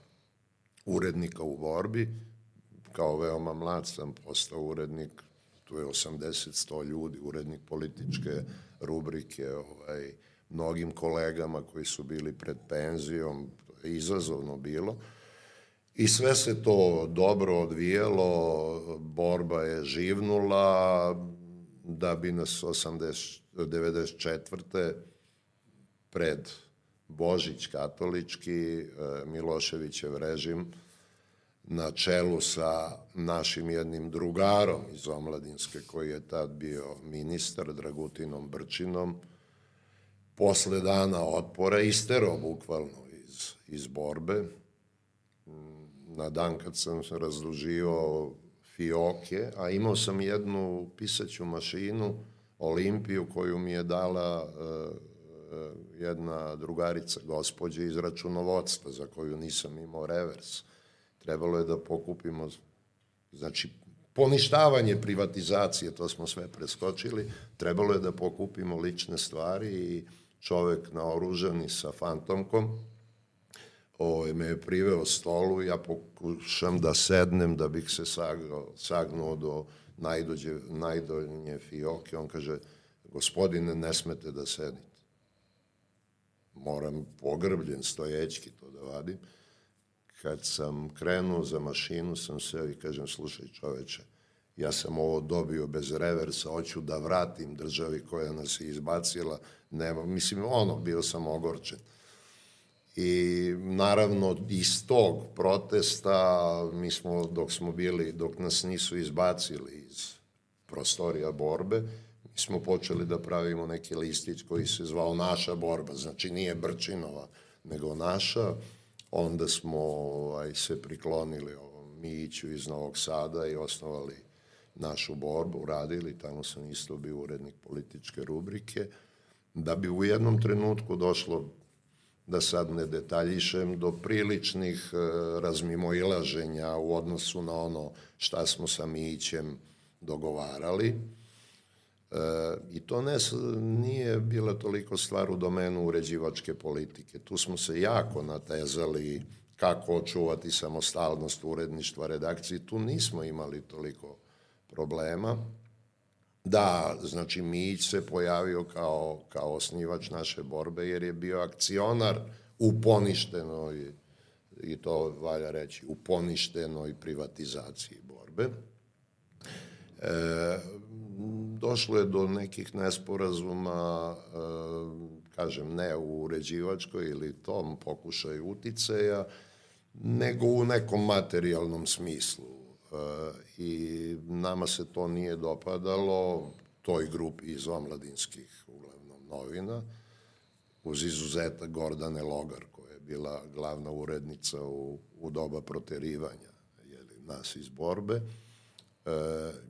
urednika u borbi. Kao veoma mlad sam postao urednik tu je 80-100 ljudi, urednik političke rubrike, ovaj, mnogim kolegama koji su bili pred penzijom, izazovno bilo. I sve se to dobro odvijelo, borba je živnula, da bi nas 80, 94. pred Božić katolički, eh, Miloševićev režim, na čelu sa našim jednim drugarom iz Omladinske, koji je tad bio ministar, Dragutinom Brčinom, posle dana otpora istero bukvalno iz, iz borbe. Na dan kad sam se fioke, a imao sam jednu pisaću mašinu, Olimpiju, koju mi je dala uh, jedna drugarica gospođe iz računovodstva, za koju nisam imao revers trebalo je da pokupimo, znači, poništavanje privatizacije, to smo sve preskočili, trebalo je da pokupimo lične stvari i čovek naoružani sa fantomkom, ovaj, me je priveo stolu, ja pokušam da sednem da bih se sagnuo, sagnuo do najdođe, najdolje fioke, on kaže, gospodine, ne smete da sedite. Moram pogrbljen stojećki to da vadim kad sam krenuo za mašinu, sam se i kažem, slušaj čoveče, ja sam ovo dobio bez reversa, hoću da vratim državi koja nas je izbacila, nema, mislim, ono, bio sam ogorčen. I naravno iz tog protesta mi smo dok smo bili, dok nas nisu izbacili iz prostorija borbe, mi smo počeli da pravimo neki listić koji se zvao Naša borba, znači nije Brčinova, nego naša. Onda smo ovaj, se priklonili ovom Miću iz Novog Sada i osnovali našu borbu, radili, tamo sam isto bio urednik političke rubrike, da bi u jednom trenutku došlo da sad ne detaljišem, do priličnih e, razmimoilaženja u odnosu na ono šta smo sa Mićem dogovarali. E, I to ne, nije bila toliko stvar u domenu uređivačke politike. Tu smo se jako natezali kako očuvati samostalnost uredništva redakcije. Tu nismo imali toliko problema. Da, znači Mić se pojavio kao, kao osnivač naše borbe jer je bio akcionar u poništenoj, i to valja reći, u poništenoj privatizaciji borbe. E, došlo je do nekih nesporazuma, e, kažem, ne u uređivačkoj ili tom pokušaju uticaja, nego u nekom materijalnom smislu i nama se to nije dopadalo, toj grupi iz omladinskih uglavnom novina, uz izuzetak Gordane Logar, koja je bila glavna urednica u, u doba proterivanja jeli, nas iz borbe. E,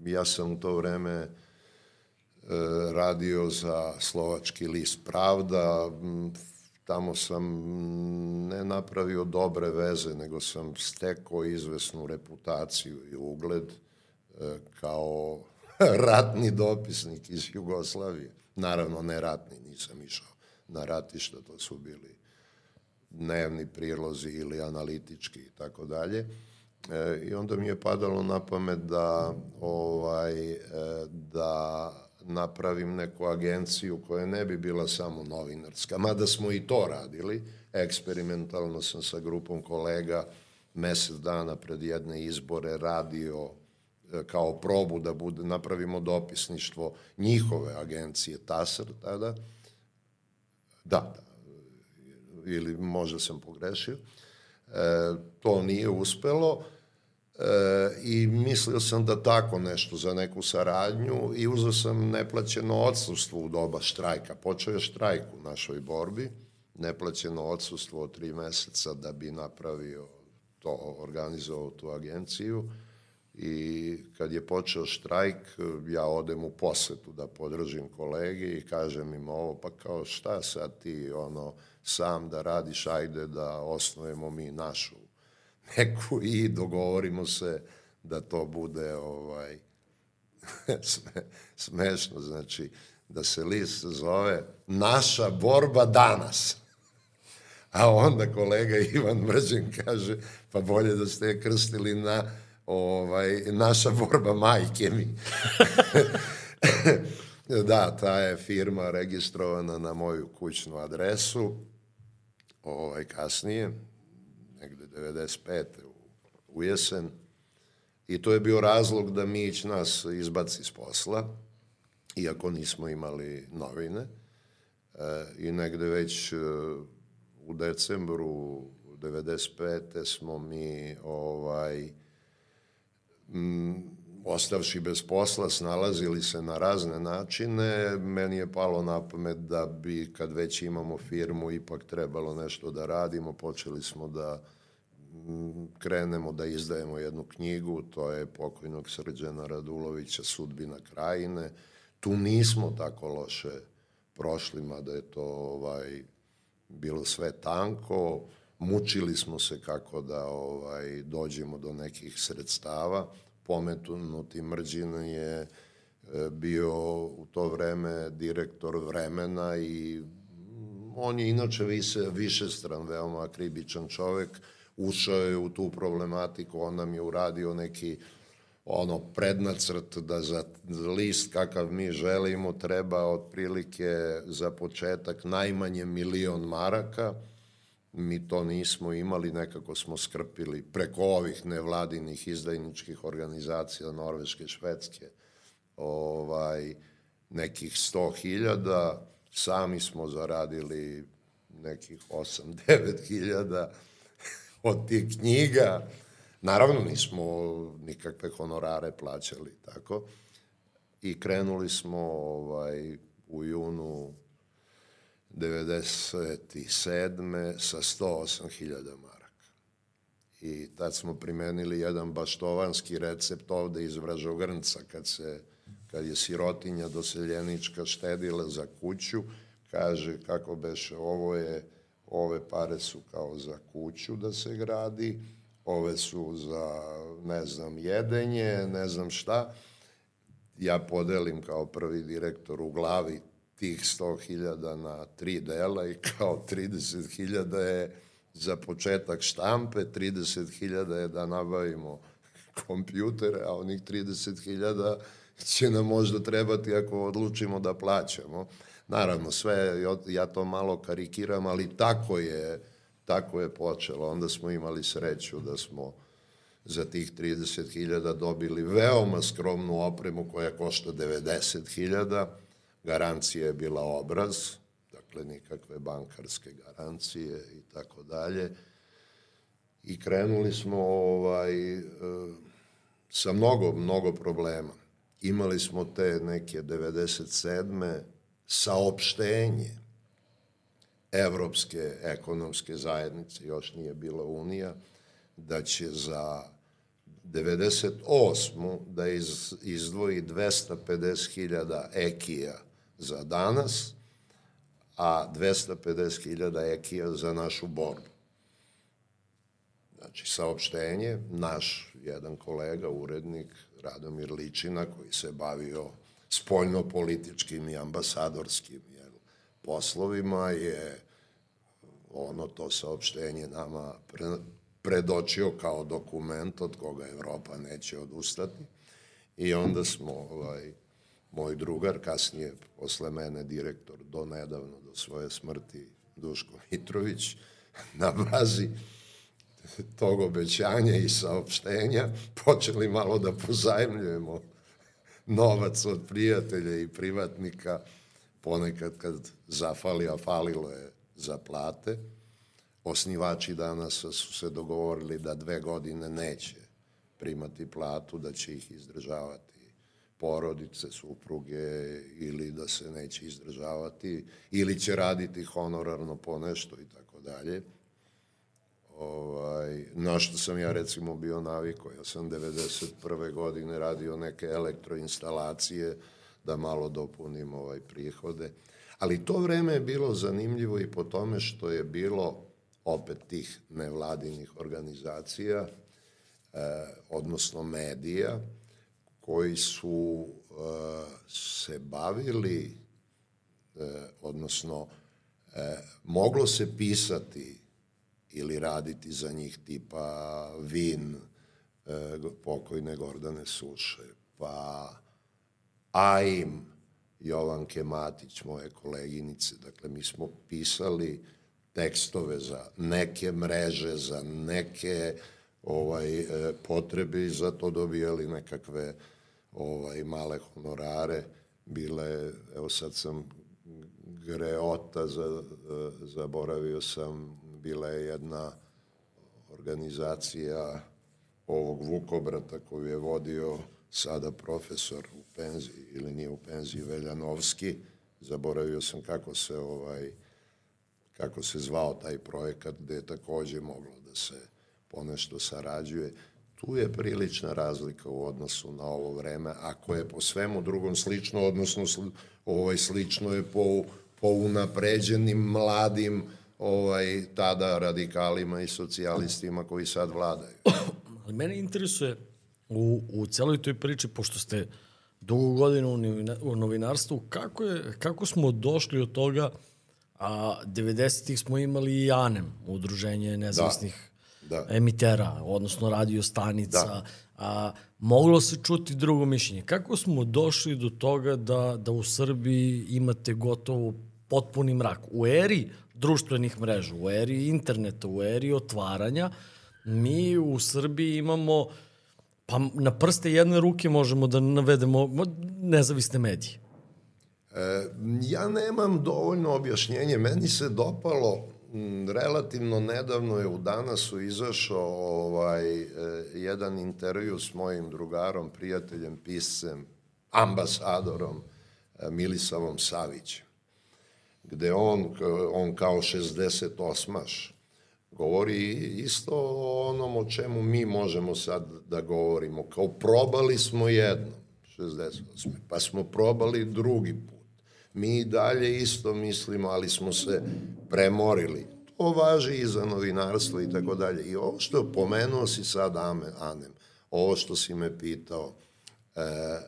ja sam u to vreme e, radio za slovački list Pravda, tamo sam ne napravio dobre veze, nego sam stekao izvesnu reputaciju i ugled e, kao ratni dopisnik iz Jugoslavije. Naravno, ne ratni, nisam išao na ratišta, to su bili dnevni prilozi ili analitički i tako dalje. E, I onda mi je padalo na pamet da, ovaj, e, da napravim neku agenciju koja ne bi bila samo novinarska, mada smo i to radili. Eksperimentalno sam sa grupom kolega mesec dana pred jedne izbore radio e, kao probu da bude, napravimo dopisništvo njihove agencije TASR tada. Da, da, ili možda sam pogrešio. E, to nije uspelo E, i mislio sam da tako nešto za neku saradnju i uzeo sam neplaćeno odsustvo u doba štrajka. Počeo je štrajk u našoj borbi, neplaćeno odsustvo od tri meseca da bi napravio to, organizovao tu agenciju i kad je počeo štrajk, ja odem u posetu da podržim kolege i kažem im ovo, pa kao šta sad ti ono sam da radiš, ajde da osnujemo mi našu neku i dogovorimo se da to bude ovaj smešno, znači da se list zove Naša borba danas. A onda kolega Ivan Mrđen kaže, pa bolje da ste krstili na ovaj, naša borba majke mi. da, ta je firma registrovana na moju kućnu adresu, ovaj, kasnije, 95. u, jesen. I to je bio razlog da Mić nas izbaci iz posla, iako nismo imali novine. E, I negde već e, u decembru 95. smo mi ovaj, m, ostavši bez posla, snalazili se na razne načine. Meni je palo na pamet da bi, kad već imamo firmu, ipak trebalo nešto da radimo. Počeli smo da krenemo da izdajemo jednu knjigu, to je pokojnog Srđana Radulovića Sudbina krajine. Tu nismo tako loše prošli, mada je to ovaj, bilo sve tanko, mučili smo se kako da ovaj dođemo do nekih sredstava. Pomenuti Mrđin je e, bio u to vreme direktor vremena i on je inače više, više stran, veoma akribičan čovek, ušao je u tu problematiku, on nam je uradio neki ono prednacrt da za list kakav mi želimo treba otprilike za početak najmanje milion maraka, mi to nismo imali, nekako smo skrpili preko ovih nevladinih izdajničkih organizacija Norveške, Švedske, ovaj, nekih 100.000, sami smo zaradili nekih 8-9 hiljada od tih knjiga. Naravno, nismo nikakve honorare plaćali, tako. I krenuli smo ovaj, u junu 97. sa 108.000 maraka. I tad smo primenili jedan baštovanski recept ovde iz Vražogrnca, kad, se, kad je sirotinja doseljenička štedila za kuću, kaže kako beše, ovo je, ove pare su kao za kuću da se gradi, ove su za, ne znam, jedenje, ne znam šta. Ja podelim kao prvi direktor u glavi tih 100.000 na tri dela i kao 30.000 je za početak štampe, 30.000 je da nabavimo kompjutere, a onih 30.000 će nam možda trebati ako odlučimo da plaćamo. Naravno, sve, ja to malo karikiram, ali tako je, tako je počelo. Onda smo imali sreću da smo za tih 30.000 dobili veoma skromnu opremu koja košta 90.000. Garancija je bila obraz, dakle nikakve bankarske garancije i tako dalje. I krenuli smo ovaj, sa mnogo, mnogo problema. Imali smo te neke 97 saopštenje Evropske ekonomske zajednice, još nije bila Unija, da će za 98. da iz, izdvoji 250.000 ekija za danas, a 250.000 ekija za našu borbu. Znači, saopštenje, naš jedan kolega, urednik, Radomir Ličina, koji se bavio spoljno-političkim i ambasadorskim jel, poslovima je ono to saopštenje nama pre, predočio kao dokument od koga Evropa neće odustati. I onda smo ovaj, moj drugar, kasnije posle mene direktor do nedavno, do svoje smrti, Duško Mitrović, na bazi tog obećanja i saopštenja počeli malo da pozajemljujemo novac od prijatelja i privatnika, ponekad kad zafali, a falilo je za plate. Osnivači danas su se dogovorili da dve godine neće primati platu, da će ih izdržavati porodice, supruge ili da se neće izdržavati ili će raditi honorarno po nešto i tako dalje. Ovaj, na što sam ja recimo bio naviko, ja sam 91. godine radio neke elektroinstalacije da malo dopunim ovaj prihode. Ali to vreme je bilo zanimljivo i po tome što je bilo opet tih nevladinih organizacija, eh, odnosno medija, koji su eh, se bavili, eh, odnosno eh, moglo se pisati ili raditi za njih tipa Vin, e, pokojne Gordane Suše, pa AIM, Jovanke Matić, moje koleginice. Dakle, mi smo pisali tekstove za neke mreže, za neke ovaj, e, potrebe i za to dobijali nekakve ovaj, male honorare. Bile, evo sad sam greota, za, e, zaboravio sam bila je jedna organizacija ovog Vukobrata koju je vodio sada profesor u penziji ili nije u penziji Veljanovski. Zaboravio sam kako se ovaj kako se zvao taj projekat gde je takođe moglo da se ponešto sarađuje. Tu je prilična razlika u odnosu na ovo vreme, ako je po svemu drugom slično, odnosno ovaj slično je po, po unapređenim mladim ovaj, tada radikalima i socijalistima koji sad vladaju. Ali mene interesuje u, u celoj toj priči, pošto ste dugo godina u novinarstvu, kako, je, kako smo došli od toga, a 90-ih smo imali i ANEM, udruženje nezavisnih da, da. emitera, odnosno radio stanica, da. a, moglo se čuti drugo mišljenje. Kako smo došli do toga da, da u Srbiji imate gotovo potpuni mrak. U eri društvenih mreža, u eri interneta, u eri otvaranja, mi u Srbiji imamo pa na prste jedne ruke možemo da navedemo nezavisne medije. E, ja nemam dovoljno objašnjenje. Meni se dopalo relativno nedavno je u Danasu izašao ovaj, e, jedan intervju s mojim drugarom, prijateljem, piscem, ambasadorom e, Milisavom Savićem, gde on, on kao 68-aš govori isto o onom o čemu mi možemo sad da govorimo. Kao probali smo jedno, 68. Pa smo probali drugi put. Mi dalje isto mislimo, ali smo se premorili. To važi i za novinarstvo i tako dalje. I ovo što pomenuo si sad, Anem, ovo što si me pitao, e, e,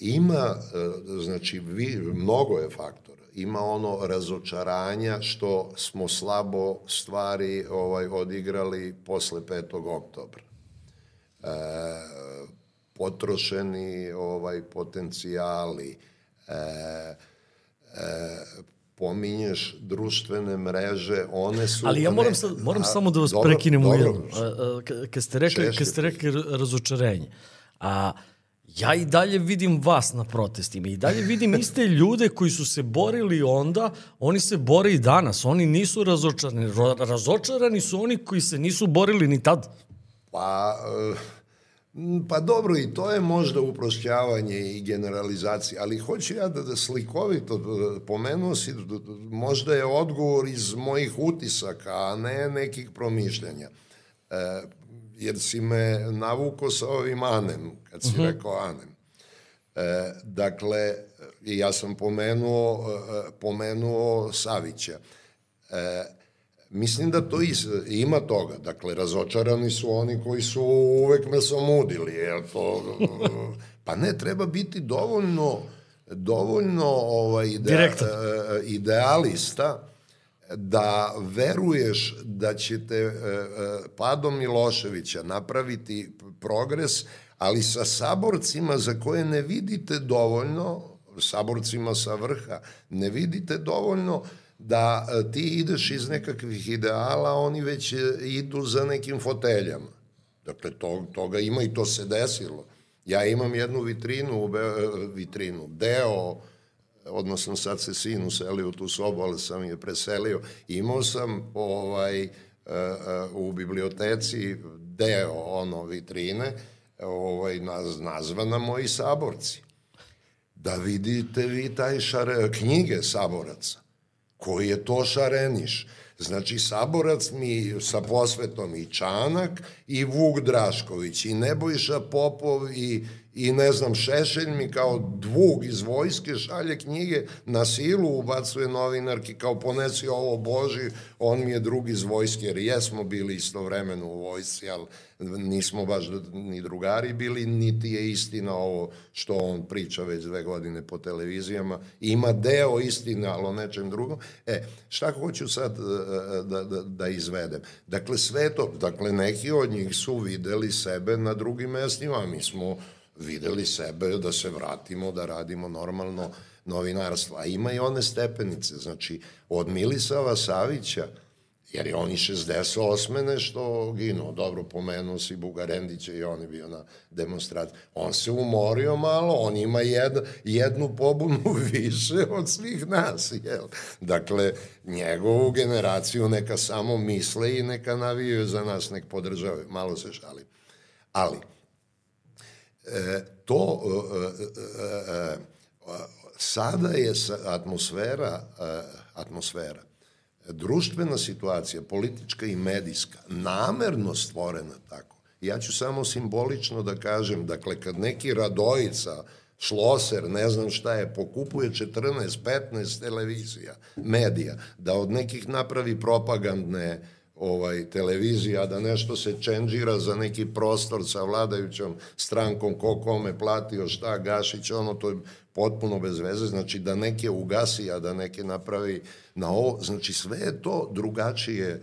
ima, e, znači, vi, mnogo je faktora. Ima ono razočaranja što smo slabo stvari ovaj odigrali posle 5. oktobra. E, potrošeni ovaj potencijali, e, e, pominješ društvene mreže, one su... Ali ja moram, sad, moram a, samo da vas dobro, prekinem dobro, u jednu. Kad ste rekli, kad ste rekli razočarenje, a ja i dalje vidim vas na protestima i dalje vidim iste ljude koji su se borili onda, oni se bore i danas, oni nisu razočarani. Razočarani su oni koji se nisu borili ni tad. Pa... Uh Pa dobro, i to je možda uprošćavanje i generalizacija, ali hoću ja da, da slikovito pomenuo si, možda je odgovor iz mojih utisaka, a ne nekih promišljanja. E, jer si me navuko sa ovim Anem, kad si uh mhm. -huh. rekao Anem. E, dakle, ja sam pomenuo, e, pomenuo Savića. E, Mislim da to is, ima toga. Dakle, razočarani su oni koji su uvek me samudili. Jel to, pa ne, treba biti dovoljno, dovoljno ovaj, ide, idealista da veruješ da ćete e, e, padom Miloševića napraviti progres, ali sa saborcima za koje ne vidite dovoljno, saborcima sa vrha, ne vidite dovoljno da e, ti ideš iz nekakvih ideala, oni već idu za nekim foteljama. Dakle, to, toga ima i to se desilo. Ja imam jednu vitrinu, vitrinu, deo, odnosno sad se sin uselio u tu sobu, ali sam je preselio. Imao sam ovaj, u biblioteci deo ono vitrine, ovaj, nazvana moji saborci. Da vidite vi taj šar, knjige saboraca koji je to šareniš. Znači, Saborac mi sa posvetom i Čanak i Vuk Drašković i Nebojša Popov i i ne znam, Šešelj mi kao dvug iz vojske šalje knjige na silu, ubacuje novinarki kao ponesi ovo Boži, on mi je drugi iz vojske, jer jesmo bili istovremeno u vojsci, ali nismo baš ni drugari bili, niti je istina ovo što on priča već dve godine po televizijama. Ima deo istine, ali o nečem drugom. E, šta hoću sad e, da, da, da izvedem? Dakle, sve to, dakle, neki od njih su videli sebe na drugim mestima, mi smo videli sebe da se vratimo, da radimo normalno novinarstvo. A ima i one stepenice, znači od Milisava Savića, jer je on i 68. nešto ginuo, dobro pomenuo si Bugarendića i on je bio na demonstraciji. On se umorio malo, on ima jed, jednu pobunu više od svih nas, jel? Dakle, njegovu generaciju neka samo misle i neka navijaju za nas, nek podržavaju. Malo se šalim. Ali, to e, e, sada je atmosfera atmosfera društvena situacija, politička i medijska, namerno stvorena tako. Ja ću samo simbolično da kažem, dakle, kad neki Radojica, Šloser, ne znam šta je, pokupuje 14, 15 televizija, medija, da od nekih napravi propagandne ovaj televizija da nešto se čenđira za neki prostor sa vladajućom strankom ko kome platio šta Gašić ono to je potpuno bez veze. Znači da neke ugasi a da neke napravi na ovo. Znači sve je to drugačije e,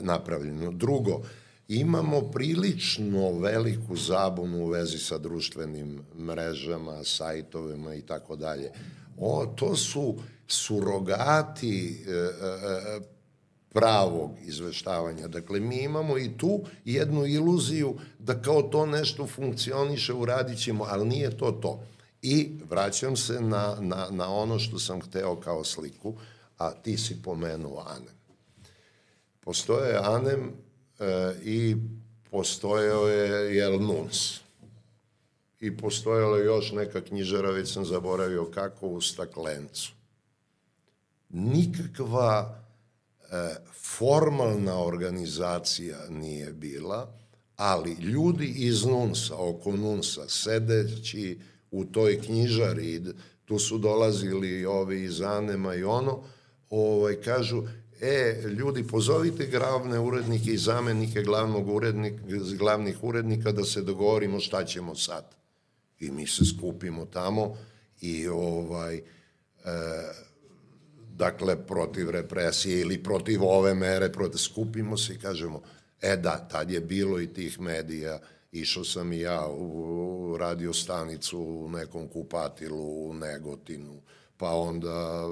napravljeno. Drugo imamo prilično veliku zabunu u vezi sa društvenim mrežama sajtovima i tako dalje. O, to su surogati e, e, e, pravog izveštavanja. Dakle, mi imamo i tu jednu iluziju da kao to nešto funkcioniše, uradit ćemo, ali nije to to. I vraćam se na, na, na ono što sam hteo kao sliku, a ti si pomenuo Anem. Postoje Anem e, i postojao je Jel Nuns. I postojala je još neka knjižara, već sam zaboravio kako, u staklencu. Nikakva formalna organizacija nije bila, ali ljudi iz Nunsa, oko Nunsa, sedeći u toj knjižari, tu su dolazili ovi iz Anema i ono, ovaj, kažu, e, ljudi, pozovite glavne urednike i zamenike glavnog urednika, glavnih urednika da se dogovorimo šta ćemo sad. I mi se skupimo tamo i ovaj, e, dakle, protiv represije ili protiv ove mere, protiv, skupimo se i kažemo, e da, tad je bilo i tih medija, išao sam i ja u radio stanicu u nekom kupatilu u Negotinu, pa onda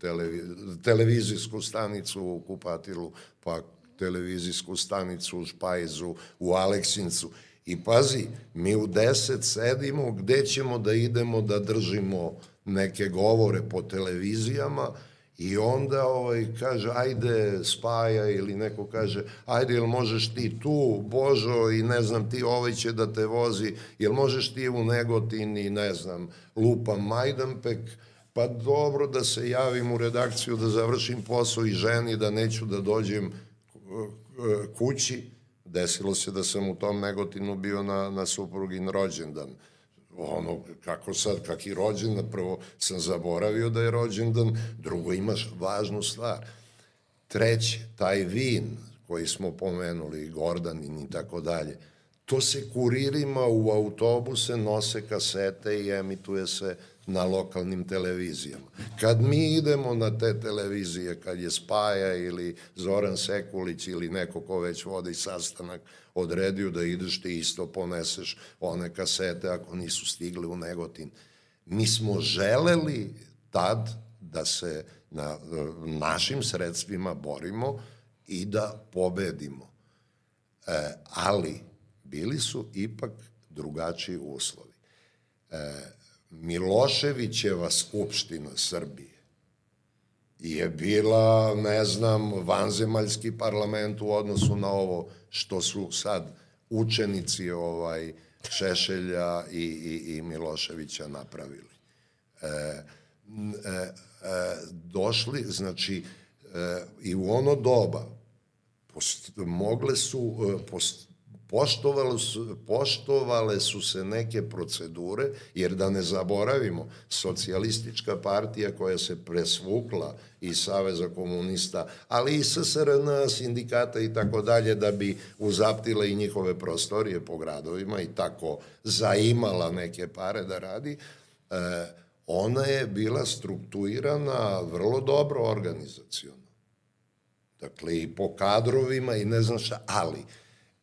televi, televizijsku stanicu u Kupatilu, pa televizijsku stanicu u Špajzu, u Aleksincu. I pazi, mi u deset sedimo, gde ćemo da idemo da držimo neke govore po televizijama, I onda ovaj, kaže, ajde, spaja, ili neko kaže, ajde, jel možeš ti tu, Božo, i ne znam, ti ovaj će da te vozi, jel možeš ti u Negotin i ne znam, lupam Majdanpek, pa dobro da se javim u redakciju, da završim posao i ženi, da neću da dođem eh, kući. Desilo se da sam u tom Negotinu bio na, na suprugin rođendan ono, kako sad, kaki rođendan, prvo sam zaboravio da je rođendan, drugo imaš važnu stvar. Treće, taj vin koji smo pomenuli, Gordanin i tako dalje, to se kuririma u autobuse nose kasete i emituje se na lokalnim televizijama. Kad mi idemo na te televizije, kad je Spaja ili Zoran Sekulić ili neko ko već vodi sastanak, odredio da ideš ti isto poneseš one kasete ako nisu stigli u Negotin. Mi smo želeli tad da se na našim sredstvima borimo i da pobedimo. E, ali bili su ipak drugačiji uslovi. E, Miloševićeva skupština Srbije je bila, ne znam, vanzemaljski parlament u odnosu na ovo što su sad učenici ovaj Šešelja i, i, i Miloševića napravili. E, e, e, došli, znači, e, i u ono doba post, mogle su, e, post, poštovale su, poštovale su se neke procedure, jer da ne zaboravimo, socijalistička partija koja se presvukla iz Saveza komunista, ali i SSRN, sindikata i tako dalje, da bi uzaptila i njihove prostorije po gradovima i tako zaimala neke pare da radi, e, ona je bila strukturirana vrlo dobro organizacijono. Dakle, i po kadrovima i ne znam šta, ali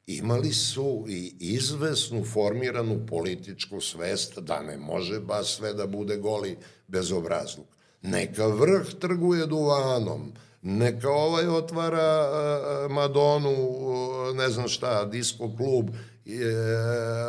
imali su i izvesnu formiranu političku svest da ne može baš sve da bude goli bezobrazluk. Neka vrh trguje duvanom, neka ovaj otvara uh, Madonu, uh, ne znam šta, disko klub, uh,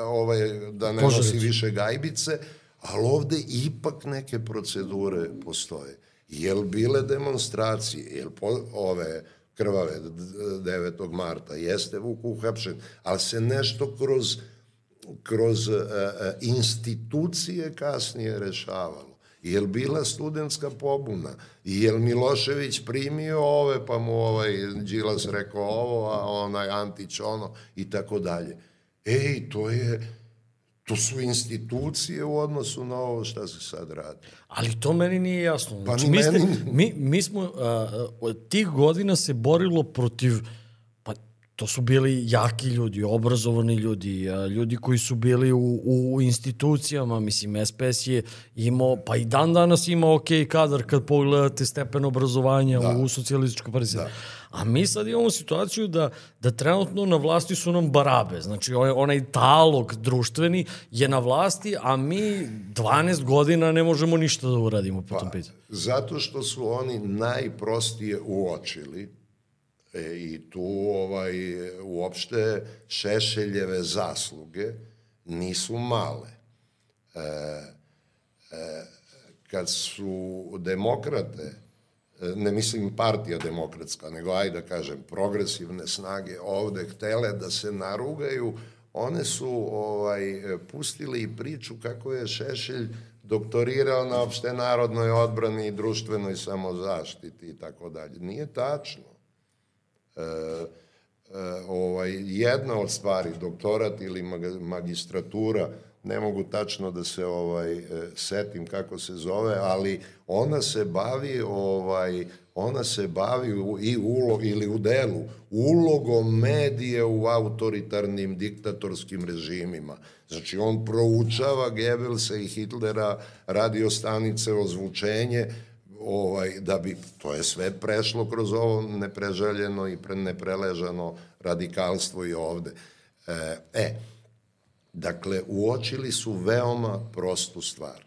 ovaj, da ne Požarić. nosi više gajbice, ali ovde ipak neke procedure postoje. Jel bile demonstracije, jel po, ove krvave 9. marta, jeste Vuk uhapšen, ali se nešto kroz, kroz uh, institucije kasnije rešavalo. Jel bila studentska pobuna? Jel Milošević primio ove, pa mu ovaj Đilas rekao ovo, a onaj Antić ono i tako dalje. Ej, to je To su institucije u odnosu na ovo šta se sad radi. Ali to meni nije jasno. Pa znači, mi, ste, mi, mi smo, a, od tih godina se borilo protiv, pa to su bili jaki ljudi, obrazovani ljudi, ljudi koji su bili u, u institucijama, mislim, SPS je imao, pa i dan danas ima ok kadar kad pogledate stepen obrazovanja da. u socijalističkoj partiji. Da. A mi sad imamo situaciju da, da trenutno na vlasti su nam barabe. Znači, onaj talog društveni je na vlasti, a mi 12 godina ne možemo ništa da uradimo po pa, tom pitanju. Zato što su oni najprostije uočili e, i tu ovaj, uopšte Šešeljeve zasluge nisu male. E, e, kad su demokrate ne mislim partija demokratska, nego ajde da kažem progresivne snage ovde htele da se narugaju, one su ovaj pustili priču kako je Šešelj doktorirao na opšte narodnoj odbrani i društvenoj samozaštiti i tako dalje. Nije tačno. E, e, ovaj, jedna od stvari, doktorat ili magistratura, ne mogu tačno da se ovaj e, setim kako se zove, ali ona se bavi ovaj ona se bavi u, i ulo, ili u delu ulogom medije u autoritarnim diktatorskim režimima. Znači, on proučava Goebbelsa i Hitlera, radio stanice, ozvučenje, ovaj, da bi, to je sve prešlo kroz ovo nepreželjeno i pre, nepreležano radikalstvo i ovde. E, e Dakle, uočili su veoma prostu stvar,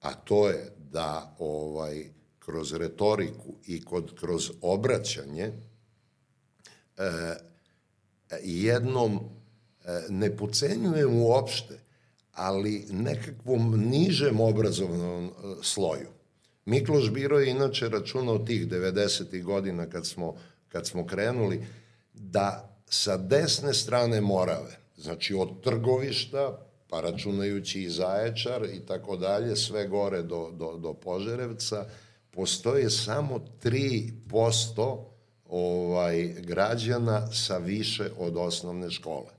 a to je da ovaj kroz retoriku i kod, kroz obraćanje e, jednom e, ne pocenjujem uopšte, ali nekakvom nižem obrazovnom e, sloju. Mikloš Biro je inače računao tih 90. godina kad smo, kad smo krenuli, da sa desne strane Morave Znači od trgovišta, pa računajući i Zaječar i tako dalje, sve gore do, do, do Požerevca, postoje samo 3% ovaj, građana sa više od osnovne škole.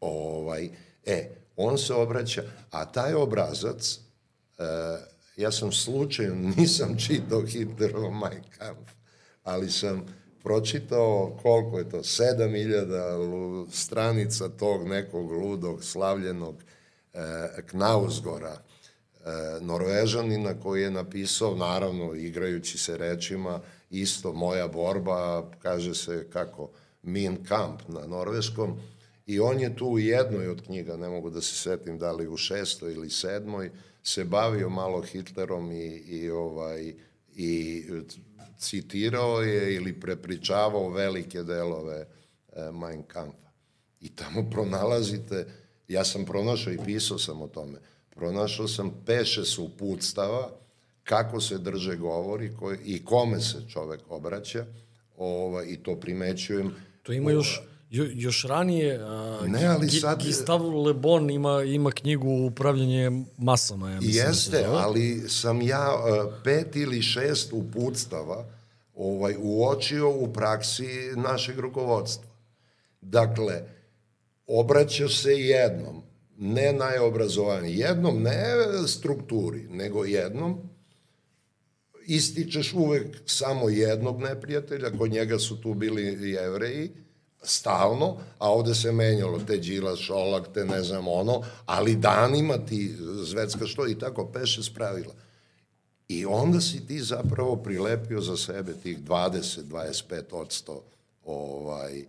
Ovaj, e, on se obraća, a taj obrazac, e, ja sam slučajno, nisam čitao Hitlerov Mein Kampf, ali sam pročitao koliko je to, 7000 stranica tog nekog ludog, slavljenog e, Knausgora, e, Norvežanina koji je napisao, naravno, igrajući se rečima, isto moja borba, kaže se kako, Min Kamp na norveškom, i on je tu u jednoj od knjiga, ne mogu da se setim da li u šestoj ili sedmoj, se bavio malo Hitlerom i, i ovaj, i citirao je ili prepričavao velike delove e, Mein Kampfa. I tamo pronalazite, ja sam pronašao i pisao sam o tome, pronašao sam peše su uputstava kako se drže govori koji, i kome se čovek obraća ova, i to primećujem. To ima još Jo, još ranije uh, ne, ali sad... Gustave Le Bon ima, ima knjigu Upravljanje masama. Ja mislim da Jeste, da ali sam ja uh, pet ili šest uputstava ovaj, uočio u praksi našeg rukovodstva. Dakle, obraćaš se jednom, ne najobrazovaniji, jednom ne strukturi, nego jednom, ističeš uvek samo jednog neprijatelja, kod njega su tu bili jevreji, stalno, a ovde se menjalo te Đila, Šolak, te ne znam ono, ali danima ti Zvetska što i tako peše spravila. I onda si ti zapravo prilepio za sebe tih 20-25 odsto ovaj,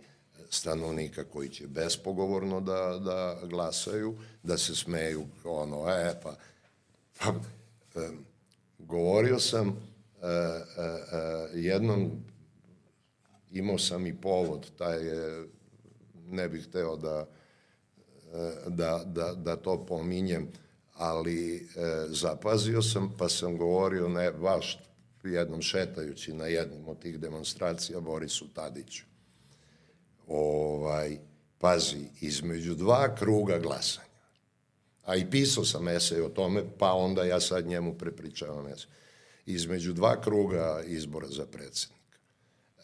stanovnika koji će bespogovorno da, da glasaju, da se smeju ono, e, pa, pa govorio sam e, e, e, jednom imao sam i povod, taj je, ne bih hteo da, da, da, da to pominjem, ali e, zapazio sam, pa sam govorio, ne, baš jednom šetajući na jednom od tih demonstracija Borisu Tadiću. Ovaj, pazi, između dva kruga glasanja, a i pisao sam esej o tome, pa onda ja sad njemu prepričavam esej, između dva kruga izbora za predsednika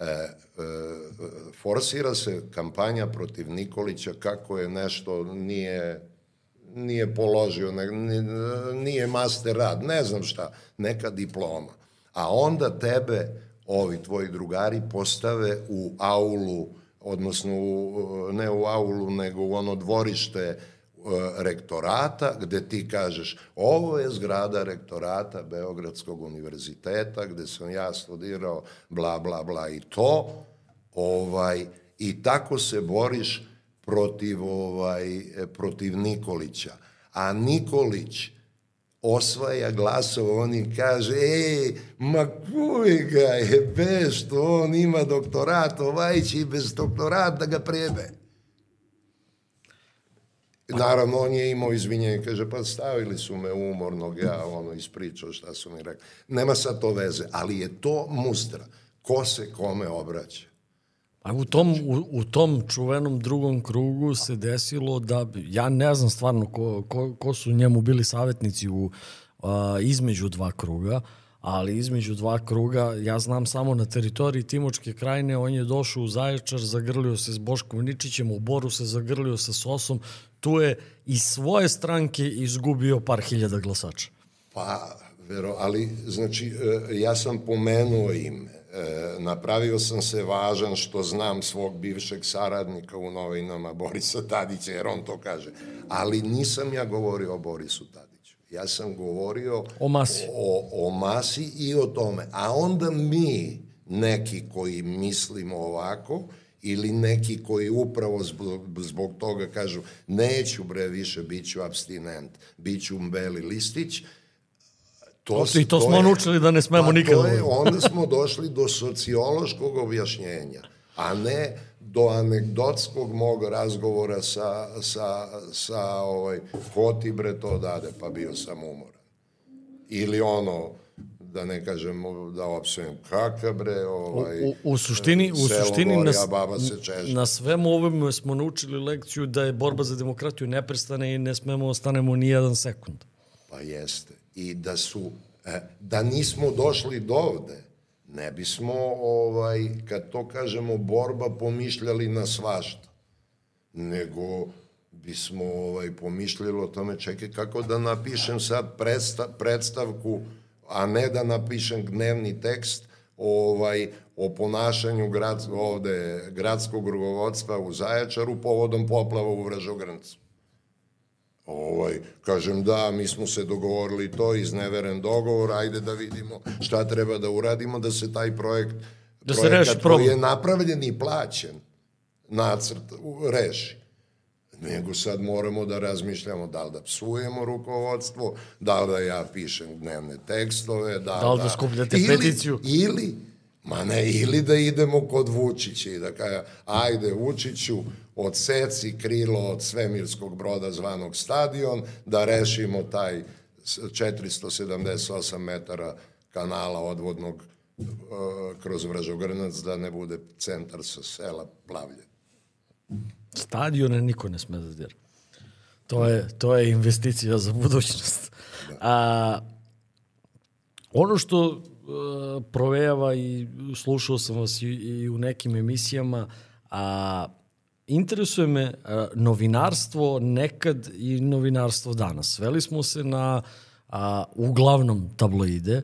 E, e, forsira se kampanja protiv Nikolića kako je nešto nije nije položio, ne, nije master rad, ne znam šta, neka diploma. A onda tebe ovi tvoji drugari postave u aulu, odnosno u, ne u aulu, nego u ono dvorište rektorata, gde ti kažeš ovo je zgrada rektorata Beogradskog univerziteta, gde sam ja studirao, bla, bla, bla i to, ovaj, i tako se boriš protiv, ovaj, protiv Nikolića. A Nikolić osvaja glasove, oni kaže, ej, ma kuj ga je, be, što on ima doktorat, ovaj će i bez doktorata ga prebe. Naravno, on je imao izvinjenje, kaže, pa stavili su me umornog, ja ono ispričao šta su mi rekli. Nema sad to veze, ali je to mustra. Ko se kome obraća? A u tom, u, u tom čuvenom drugom krugu se desilo da, ja ne znam stvarno ko, ko, ko su njemu bili savjetnici u, a, između dva kruga, ali između dva kruga, ja znam samo na teritoriji Timočke krajine, on je došao u Zaječar, zagrlio se s Boškom Ničićem, u Boru se zagrlio sa Sosom, tu je iz svoje stranke izgubio par hiljada glasača. Pa, vero, ali, znači, e, ja sam pomenuo ime E, napravio sam se važan što znam svog bivšeg saradnika u novinama Borisa Tadića, jer on to kaže. Ali nisam ja govorio o Borisu Tadiću. Ja sam govorio o masi. O, o masi i o tome. A onda mi, neki koji mislimo ovako, ili neki koji upravo zbog, zbog toga kažu neću bre više, bit ću abstinent, bit ću beli listić, To, to, I to, to smo je, naučili da ne smemo pa nikada. To je, onda smo došli do sociološkog objašnjenja, a ne do anegdotskog mog razgovora sa, sa, sa ovaj, ko ti bre to dade, pa bio sam umoran. Ili ono, da ne kažem da opsujem kakav bre ovaj u, u, u suštini u suštini gori, nas, baba se čeže. na svemu ovome smo naučili lekciju da je borba za demokratiju neprestane i ne smemo ostanemo ni jedan sekund pa jeste i da su e, da nismo došli do ovde ne bismo ovaj kad to kažemo borba pomišljali na svašta nego bismo ovaj pomišljali o tome čekaj kako da napišem sad predstav, predstavku a ne da napišem dnevni tekst ovaj o ponašanju grad, ovde gradskog rukovodstva u Zaječaru povodom poplava u Vražogrncu Ovaj, kažem da, mi smo se dogovorili to, izneveren dogovor, ajde da vidimo šta treba da uradimo da se taj projekt, da se reši problem. koji je napravljen i plaćen, nacrt, reši. Nego sad moramo da razmišljamo da li da psujemo rukovodstvo, da li da ja pišem dnevne tekstove, da, da li da, da skupljate ili, peticiju. Ili, ma ne, ili da idemo kod Vučića i da kaja, ajde Vučiću, odseci krilo od svemirskog broda zvanog stadion, da rešimo taj 478 metara kanala odvodnog uh, kroz Vražogrnac da ne bude centar sa sela plavlje. Stadione niko ne sme da dira. To je, to je investicija za budućnost. Da. A, ono što uh, provejava i slušao sam vas i, i u nekim emisijama, a interesuje me a, novinarstvo nekad i novinarstvo danas. Sveli smo se na a, uglavnom tabloide.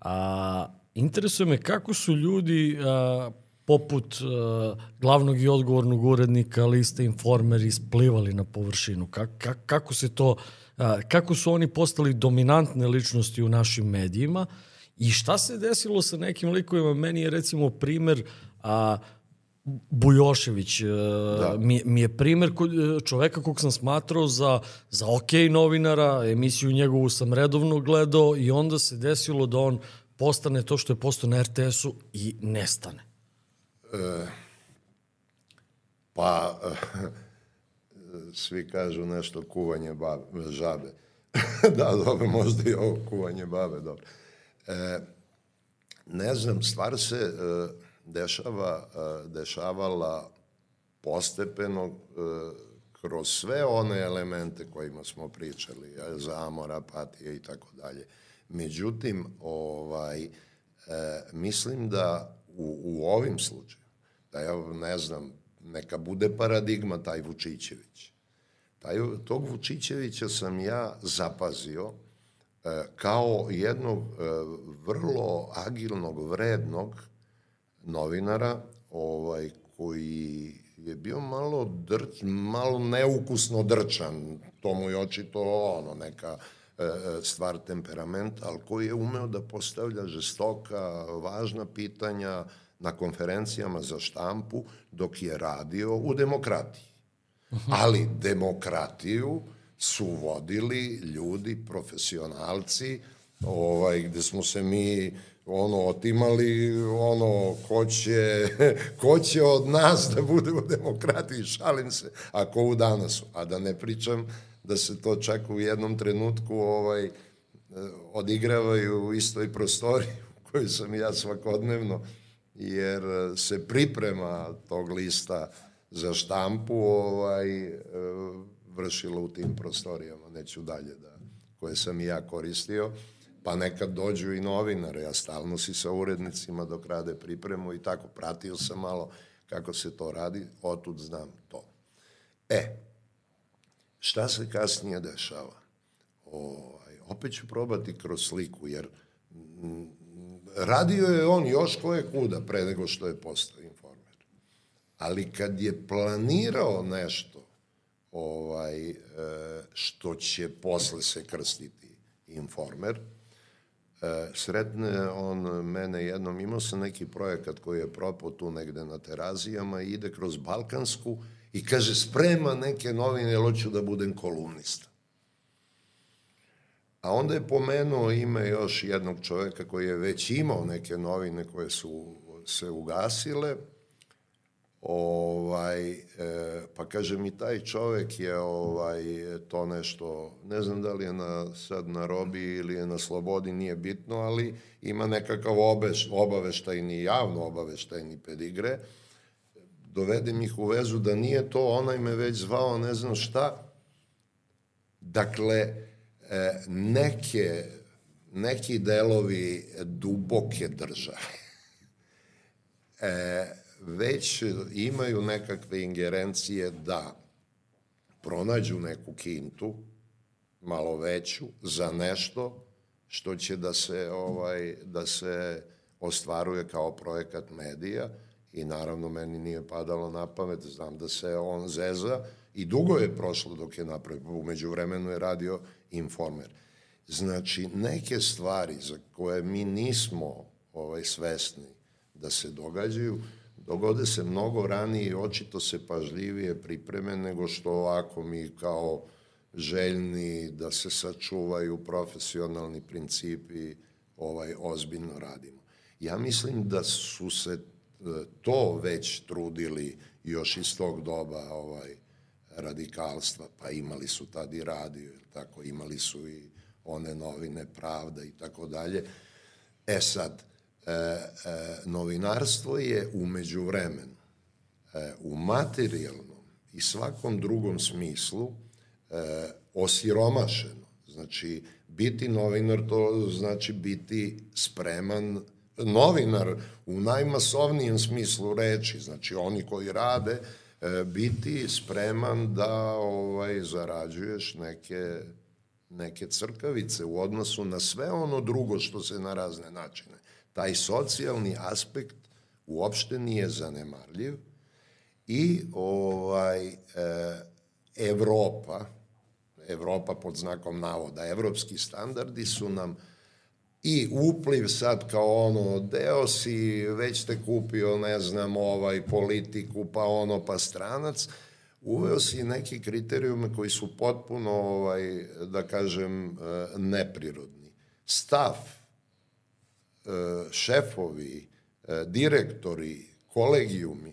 A, interesuje me kako su ljudi a, poput a, glavnog i odgovornog urednika liste Informer isplivali na površinu. Ka, ka, kako se to a, kako su oni postali dominantne ličnosti u našim medijima i šta se desilo sa nekim likovima? Meni je recimo primer a, Bujošević e, da. mi, mi je primer e, čoveka kog sam smatrao za, za ok novinara, emisiju njegovu sam redovno gledao i onda se desilo da on postane to što je postao na RTS-u i nestane. E, pa, svi kažu nešto kuvanje babe, žabe. da, dobro, možda i ovo kuvanje babe, dobro. E, ne znam, stvar se... E, dešava, e, dešavala postepeno e, kroz sve one elemente kojima smo pričali, zamor, apatija i tako dalje. Međutim, ovaj, e, mislim da u, u ovim slučajima, da ja ne znam, neka bude paradigma taj Vučićević. Taj, tog Vučićevića sam ja zapazio kao jednog vrlo agilnog, vrednog novinara ovaj, koji je bio malo, drč, malo neukusno drčan, to mu je očito ono, neka e, e, stvar temperamenta, ali koji je umeo da postavlja žestoka, važna pitanja na konferencijama za štampu dok je radio u demokratiji. Ali demokratiju su vodili ljudi, profesionalci, ovaj, gde smo se mi ono, otimali, ono, ko će, ko će od nas da bude u demokratiji, šalim se, ako u danasu. A da ne pričam da se to čak u jednom trenutku ovaj, odigravaju u istoj prostoriji u kojoj sam ja svakodnevno, jer se priprema tog lista za štampu ovaj, vršilo u tim prostorijama, neću dalje da, koje sam i ja koristio pa nekad dođu i novinare, ja stalno si sa urednicima dok rade pripremu i tako, pratio sam malo kako se to radi, otud znam to. E, šta se kasnije dešava? Ovaj, opet ću probati kroz sliku, jer m, radio je on još koje kuda pre nego što je postao informer. Ali kad je planirao nešto ovaj, e, što će posle se krstiti informer, sretne on mene jednom, imao sam neki projekat koji je propao tu negde na terazijama i ide kroz Balkansku i kaže sprema neke novine, jer hoću da budem kolumnista. A onda je pomenuo ime još jednog čoveka koji je već imao neke novine koje su se ugasile, Ovaj, e, pa kaže mi taj čovek je ovaj, to nešto, ne znam da li je na, sad na robi ili je na slobodi, nije bitno, ali ima nekakav obeš, obaveštajni, javno obaveštajni pedigre. Dovedem ih u vezu da nije to, onaj me već zvao, ne znam šta. Dakle, e, neke, neki delovi duboke države. e, već imaju nekakve ingerencije da pronađu neku kintu, malo veću, za nešto što će da se, ovaj, da se ostvaruje kao projekat medija i naravno meni nije padalo na pamet, znam da se on zeza i dugo je prošlo dok je napravio, umeđu vremenu je radio informer. Znači, neke stvari za koje mi nismo ovaj, svesni da se događaju, dogode se mnogo ranije i očito se pažljivije pripreme nego što ovako mi kao željni da se sačuvaju profesionalni principi ovaj ozbiljno radimo. Ja mislim da su se e, to već trudili još iz tog doba ovaj radikalstva, pa imali su tad i radio, tako imali su i one novine Pravda i tako dalje. E sad, e, e, novinarstvo je umeđu vremenu e, u materijalnom i svakom drugom smislu e, osiromašeno. Znači, biti novinar to znači biti spreman novinar u najmasovnijem smislu reči, znači oni koji rade, biti spreman da ovaj zarađuješ neke neke crkavice u odnosu na sve ono drugo što se na razne načine taj socijalni aspekt uopšte nije zanemarljiv i ovaj e, Evropa, Evropa pod znakom navoda, evropski standardi su nam i upliv sad kao ono, deo si, već te kupio, ne znam, ovaj, politiku, pa ono, pa stranac, uveo si neki kriterijume koji su potpuno, ovaj, da kažem, e, neprirodni. Stav šefovi, e, direktori, kolegijumi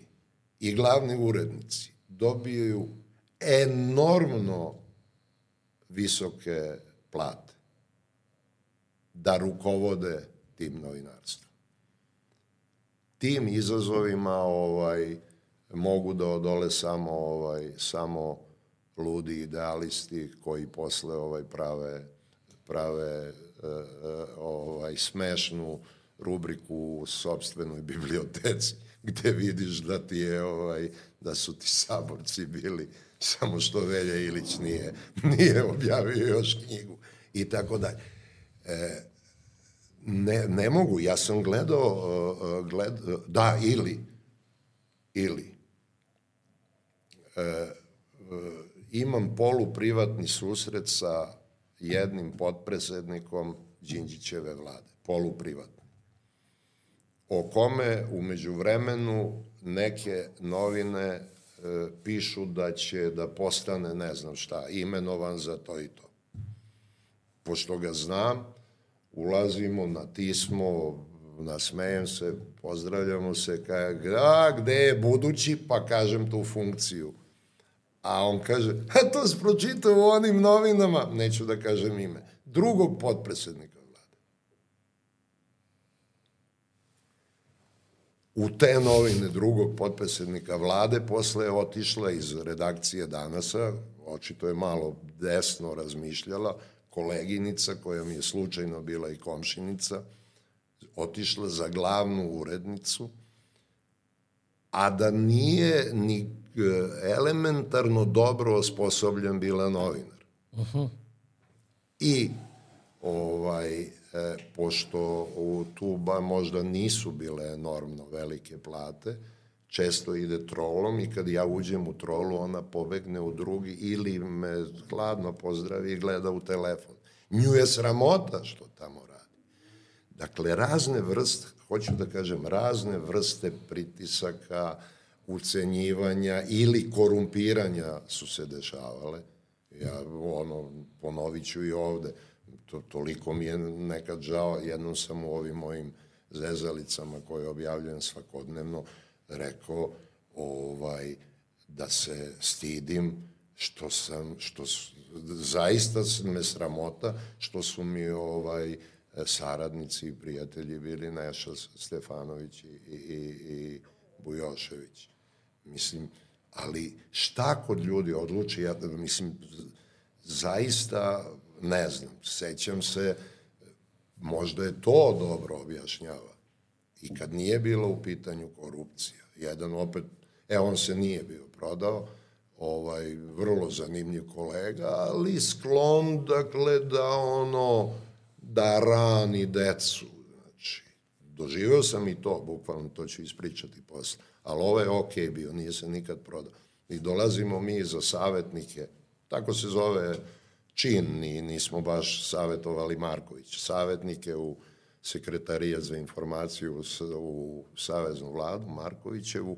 i glavni urednici dobijaju enormno visoke plate da rukovode tim novinarstvom. Tim izazovima ovaj mogu da odole samo ovaj samo ludi idealisti koji posle ovaj prave prave E, e, ovaj, smešnu rubriku u sobstvenoj biblioteci gde vidiš da ti je ovaj da su ti saborci bili samo što Velja Ilić nije nije objavio još knjigu i tako dalje. E, Ne, ne mogu, ja sam gledao, uh, gled, da, ili, ili, e, imam poluprivatni susret sa jednim potpredsednikom Đinđićeve vlade, poluprivatni, o kome umeđu vremenu neke novine e, pišu da će da postane ne znam šta, imenovan za to i to. Pošto ga znam, ulazimo, natismo, nasmejem se, pozdravljamo se, kaže, a gde je budući, pa kažem tu funkciju. A on kaže, a to se pročitao u onim novinama, neću da kažem ime, drugog potpredsednika vlade. U te novine drugog potpredsednika vlade posle je otišla iz redakcije Danasa, očito je malo desno razmišljala, koleginica koja mi je slučajno bila i komšinica, otišla za glavnu urednicu, a da nije ni elementarno dobro osposobljen bila novinar. Uh -huh. I ovaj, e, pošto u tuba možda nisu bile enormno velike plate, često ide trolom i kad ja uđem u trolu, ona pobegne u drugi ili me hladno pozdravi i gleda u telefon. Nju je sramota što tamo radi. Dakle, razne vrste, hoću da kažem, razne vrste pritisaka, ucenjivanja ili korumpiranja su se dešavale. Ja, ono, ponovit ću i ovde, to, toliko mi je nekad žao, jednom sam u ovim mojim zezalicama koje objavljujem svakodnevno, rekao ovaj, da se stidim što sam, što zaista me sramota što su mi ovaj saradnici i prijatelji bili Neša Stefanović i, i, i Bujošević. Mislim, ali šta kod ljudi odluči, ja mislim, zaista ne znam, sećam se, možda je to dobro objašnjava. I kad nije bilo u pitanju korupcija, jedan opet, e, on se nije bio prodao, ovaj, vrlo zanimljiv kolega, ali sklon, dakle, da ono, da rani decu. Znači, doživeo sam i to, bukvalno to ću ispričati posle. Ali ovo je okej okay bio, nije se nikad prodao. I dolazimo mi za savetnike, tako se zove čin, ni, nismo baš savetovali Marković, savetnike u sekretarija za informaciju u, Saveznu vladu Markovićevu,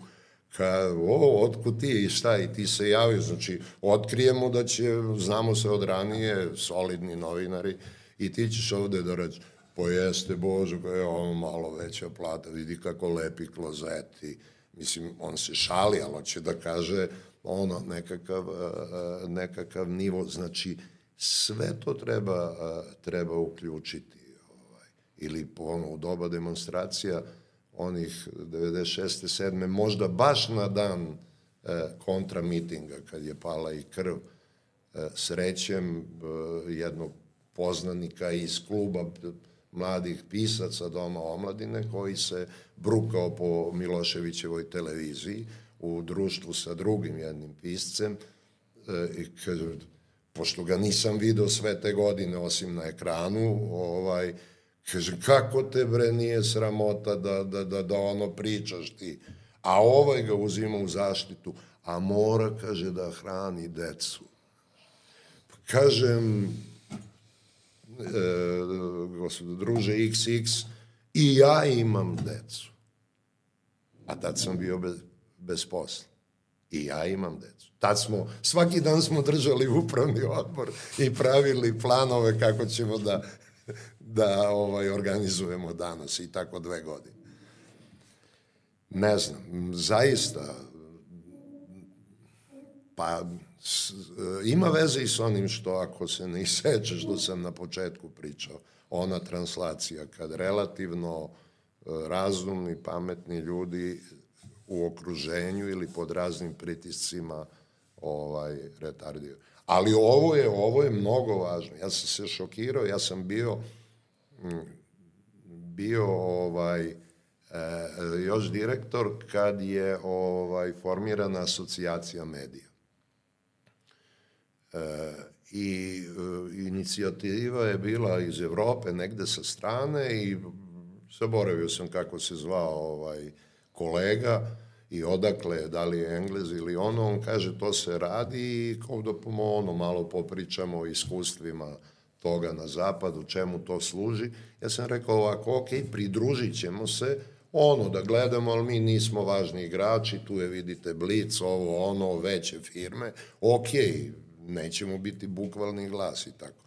ka, o, otkud ti i šta, i ti se javio, znači, otkrijemo da će, znamo se od ranije, solidni novinari, i ti ćeš ovde da reći, pojeste Božu, je ono malo veća plata, vidi kako lepi klozeti, mislim, on se šali, ali će da kaže ono, nekakav, e, e, nekakav nivo, znači, sve to treba, e, treba uključiti, ovaj, ili ono, u doba demonstracija, onih 96. 7. možda baš na dan kontra mitinga kad je pala i krv srećem jednog poznanika iz kluba mladih pisaca Doma omladine koji se brukao po Miloševićevoj televiziji u društvu sa drugim jednim piscem e, i pošto ga nisam video sve te godine osim na ekranu, ovaj, Kaže, kako te bre nije sramota da, da, da, da ono pričaš ti? A ovaj ga uzima u zaštitu, a mora, kaže, da hrani decu. Kažem, gospodo, druže XX, i ja imam decu. A tad sam bio bez, bez posla. I ja imam decu. Tad smo, svaki dan smo držali upravni odbor i pravili planove kako ćemo da da ovaj, organizujemo danas i tako dve godine. Ne znam, zaista, pa s, ima veze i s onim što ako se ne iseče što sam na početku pričao, ona translacija kad relativno e, razumni, pametni ljudi u okruženju ili pod raznim pritiscima ovaj retardiraju. Ali ovo je ovo je mnogo važno. Ja sam se šokirao, ja sam bio bio ovaj e, još direktor kad je ovaj formirana asocijacija medija. I e, inicijativa je bila iz Evrope negde sa strane i zaboravio sam kako se zvao ovaj kolega i odakle, da li je Englez ili ono, on kaže to se radi i kao da ono malo popričamo o iskustvima toga na zapadu, čemu to služi. Ja sam rekao ovako, ok, pridružit ćemo se, ono da gledamo, ali mi nismo važni igrači, tu je vidite Blic, ovo, ono, veće firme, ok, nećemo biti bukvalni glas i tako.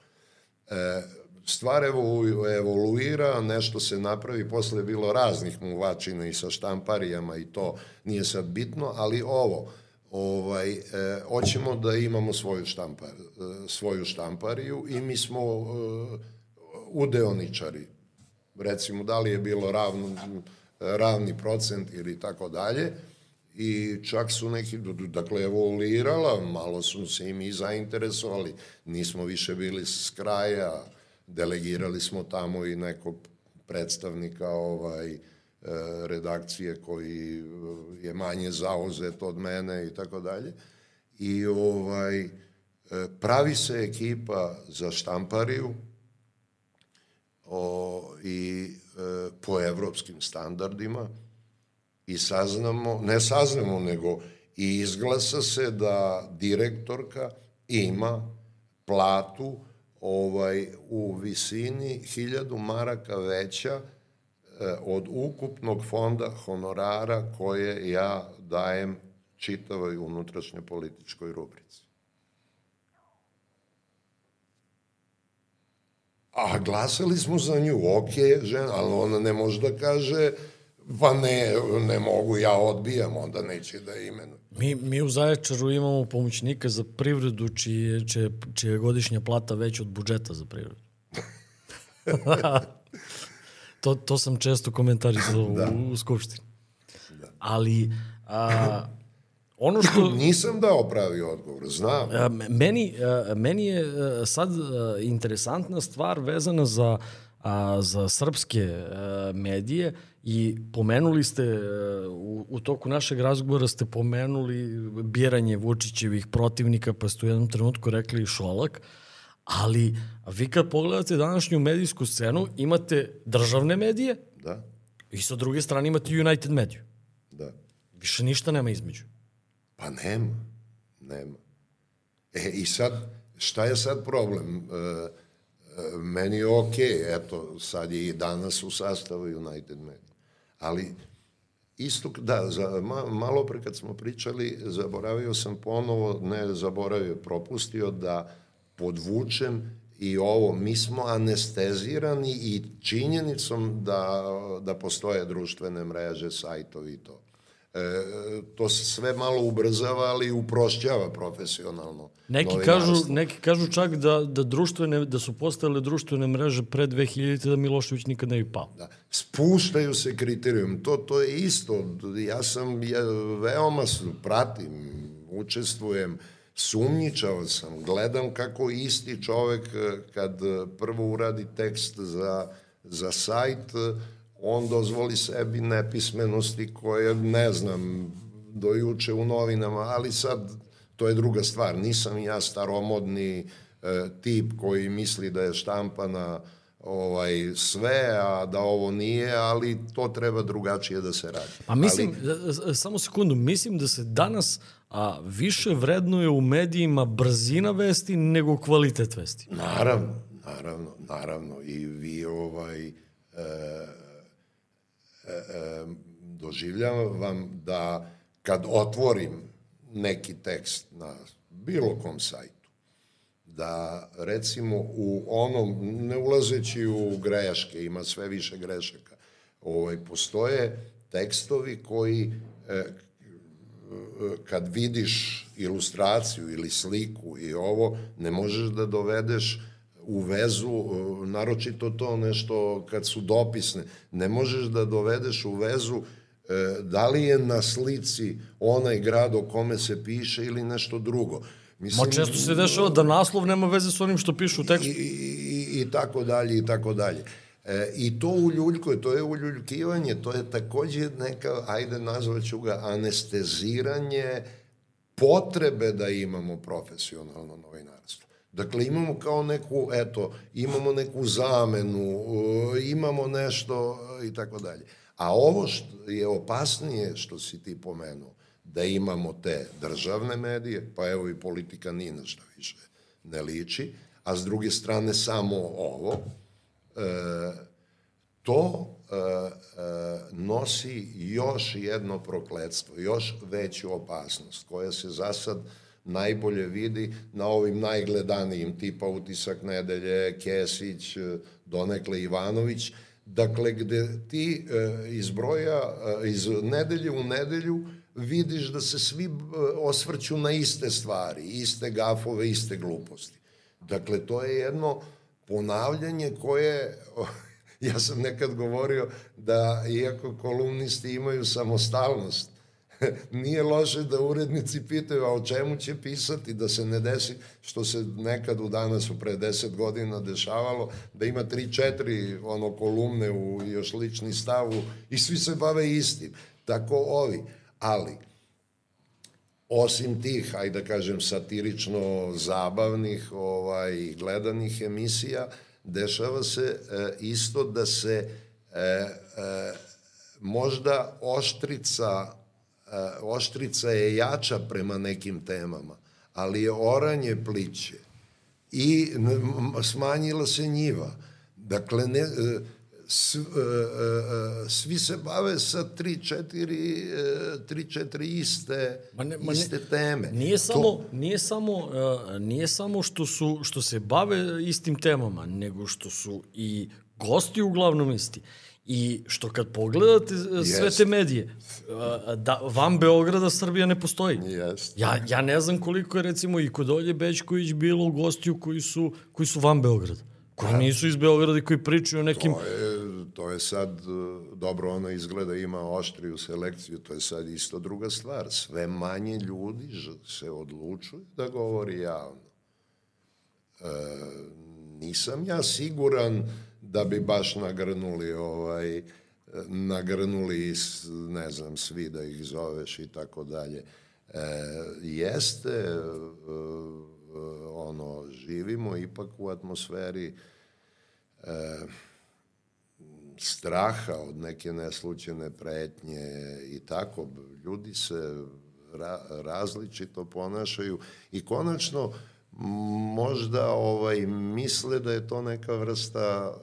E, stvar evolu, evoluira, nešto se napravi, posle je bilo raznih muvačina i sa štamparijama i to nije sad bitno, ali ovo, ovaj, e, hoćemo da imamo svoju, štampar, e, svoju štampariju i mi smo e, udeoničari. Recimo, da li je bilo ravno, ravni procent ili tako dalje, i čak su neki, dakle, evoluirala, malo su se i mi zainteresovali, nismo više bili s kraja, delegirali smo tamo i nekog predstavnika ovaj, e, redakcije koji e, je manje zauzet od mene i tako dalje. I ovaj, e, pravi se ekipa za štampariju o, i po evropskim standardima i saznamo, ne saznamo, nego i izglasa se da direktorka ima platu ovaj, u visini hiljadu maraka veća e, od ukupnog fonda honorara koje ja dajem čitavoj unutrašnjoj političkoj rubrici. A glasali smo za nju, ok, žena, ali ona ne može da kaže pa ne, ne mogu, ja odbijam, onda neće da imenu. Mi, mi u Zaječaru imamo pomoćnika za privredu čije, čije, čije je godišnja plata veća od budžeta za privredu. to, to sam često komentarisao da. u, u Skupštini. Da. Ali a, ono što... Nisam dao pravi odgovor, znam. A, meni, a, meni je a, sad a, interesantna stvar vezana za, a, za srpske a, medije, I pomenuli ste, e, u, u toku našeg razgovora ste pomenuli biranje Vučićevih protivnika, pa ste u jednom trenutku rekli Šolak, ali vi kad pogledate današnju medijsku scenu, imate državne medije da. i sa druge strane imate United mediju. Da. Više ništa nema između. Pa nema. Nema. E, i sad, šta je sad problem? E, e meni je okej, okay, eto, sad je i danas u sastavu United Media. Ali isto, da, za, ma, malo pre kad smo pričali, zaboravio sam ponovo, ne zaboravio, propustio da podvučem i ovo, mi smo anestezirani i činjenicom da, da postoje društvene mreže, sajtovi i to. E, to se sve malo ubrzava, ali uprošćava profesionalno. Neki kažu, neki kažu čak da, da, društvene, da su postale društvene mreže pre 2000 da Milošević nikad ne bi pao. Da. Spuštaju se kriterijum. To, to je isto. Ja sam ja, veoma pratim, učestvujem, sumnjičao sam, gledam kako isti čovek kad prvo uradi tekst za, za sajt, on dozvoli sebi nepismenosti koje, ne znam, do juče u novinama, ali sad to je druga stvar. Nisam ja staromodni e, tip koji misli da je štampana ovaj sve, a da ovo nije, ali to treba drugačije da se radi. A mislim, ali... samo sekundu, mislim da se danas a, više vrednuje u medijima brzina vesti nego kvalitet vesti. Naravno, naravno, naravno. I vi ovaj... E, E, e, doživljavam da kad otvorim neki tekst na bilo kom sajtu, da recimo u onom, ne ulazeći u greške, ima sve više grešaka, ovaj, postoje tekstovi koji e, kad vidiš ilustraciju ili sliku i ovo, ne možeš da dovedeš u vezu, e, naročito to nešto kad su dopisne, ne možeš da dovedeš u vezu e, da li je na slici onaj grad o kome se piše ili nešto drugo. Mislim, Ma često se dešava da naslov nema veze s onim što pišu u tekstu. I, i, i tako dalje, i tako dalje. E, I to uljuljkuje, to je uljuljkivanje, to je takođe neka, ajde nazvaću ga, anesteziranje potrebe da imamo profesionalno novinarstvo. Dakle, imamo kao neku, eto, imamo neku zamenu, imamo nešto i tako dalje. A ovo što je opasnije što si ti pomenuo, da imamo te državne medije, pa evo i politika ni na šta više ne liči, a s druge strane samo ovo, e, to e, e, nosi još jedno prokledstvo, još veću opasnost, koja se za sad najbolje vidi na ovim najgledanijim tipa utisak nedelje, Kesić, donekle Ivanović, dakle gde ti e, iz broja, e, iz nedelje u nedelju vidiš da se svi e, osvrću na iste stvari, iste gafove, iste gluposti. Dakle, to je jedno ponavljanje koje, ja sam nekad govorio da iako kolumnisti imaju samostalnost, nije loše da urednici pitaju a o čemu će pisati, da se ne desi što se nekad u danas u pre deset godina dešavalo, da ima tri, četiri ono kolumne u još lični stavu i svi se bave istim. Tako ovi. Ali, osim tih, ajde da kažem, satirično zabavnih ovaj, gledanih emisija, dešava se e, isto da se e, e, možda oštrica oštrica je jača prema nekim temama, ali je oranje pliće i smanjila se njiva. Dakle, ne, e, s, e, e, svi se bave sa tri, četiri, tri, četiri iste, ma ne, ma iste teme. Nije samo, to... nije, samo, nije samo što, su, što se bave istim temama, nego što su i gosti uglavnom isti. I što kad pogledate yes. sve te medije, da, van Beograda Srbija ne postoji. Yes. Ja, ja ne znam koliko je recimo i kod Olje Bećković bilo gostiju koji su, koji su van Beograda. Koji nisu iz Beograda i koji pričaju o nekim... To je, to je sad, e, dobro ono izgleda, ima oštriju selekciju, to je sad isto druga stvar. Sve manje ljudi se odlučuju da govori javno. E, nisam ja siguran da bi baš nagrnuli ovaj nagrnuli ne znam svi da ih zoveš i tako dalje. E, jeste e, ono živimo ipak u atmosferi e, straha od neke neslučene pretnje i tako. Ljudi se ra, različito ponašaju i konačno možda ovaj misle da je to neka vrsta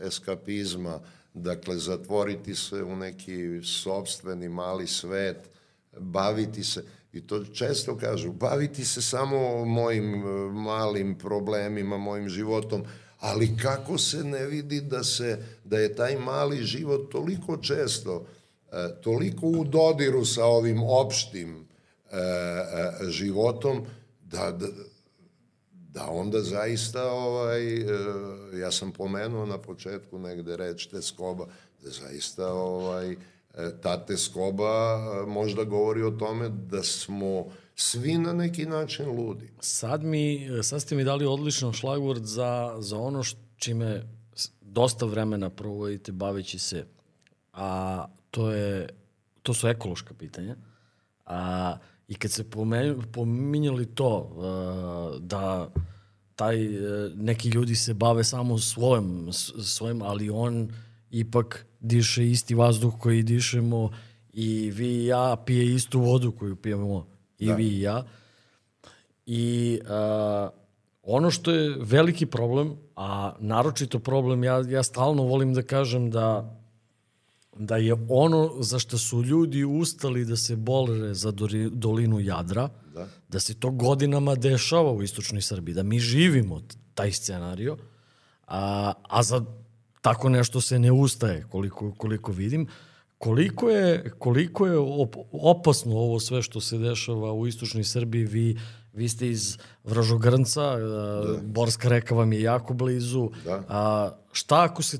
eskapizma, dakle zatvoriti se u neki sobstveni mali svet, baviti se i to često kažu, baviti se samo mojim e, malim problemima, mojim životom, ali kako se ne vidi da se da je taj mali život toliko često e, toliko u dodiru sa ovim opštim životom da, da da onda zaista, ovaj, e, ja sam pomenuo na početku negde reč teskoba, da zaista ovaj, e, ta teskoba e, možda govori o tome da smo svi na neki način ludi. Sad, mi, sad ste mi dali odličan šlagvord za, za ono š, čime dosta vremena provodite baveći se, a to, je, to su ekološka pitanja. A, I kad se pominjali to uh, da taj, uh, neki ljudi se bave samo svojim, svojim, ali on ipak diše isti vazduh koji dišemo i vi i ja pije istu vodu koju pijemo i da. vi i ja. I uh, ono što je veliki problem, a naročito problem, ja, ja stalno volim da kažem da da je ono za što su ljudi ustali da se bore za dolinu Jadra, da. da se to godinama dešava u istočnoj Srbiji, da mi živimo taj scenario, a, a za tako nešto se ne ustaje, koliko, koliko vidim. Koliko je, koliko je op, opasno ovo sve što se dešava u istočnoj Srbiji, vi, vi ste iz Vražogrnca, da. Borska reka vam je jako blizu. Da. A, šta ako se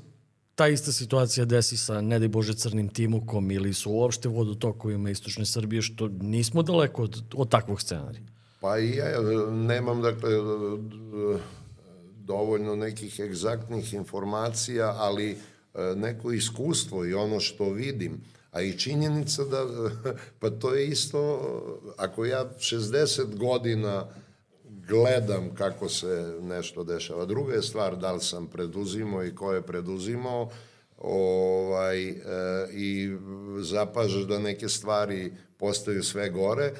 ta ista situacija desi sa, ne daj Bože, crnim timukom ili su uopšte vodotokovima istočne Srbije, što nismo daleko od, od takvog scenarija. Pa i ja nemam, dakle, dovoljno nekih egzaktnih informacija, ali e, neko iskustvo i ono što vidim, a i činjenica da, pa to je isto, ako ja 60 godina gledam kako se nešto dešava. Druga je stvar da li sam preduzimao i ko je preduzimao ovaj, e, i zapažaš da neke stvari postaju sve gore,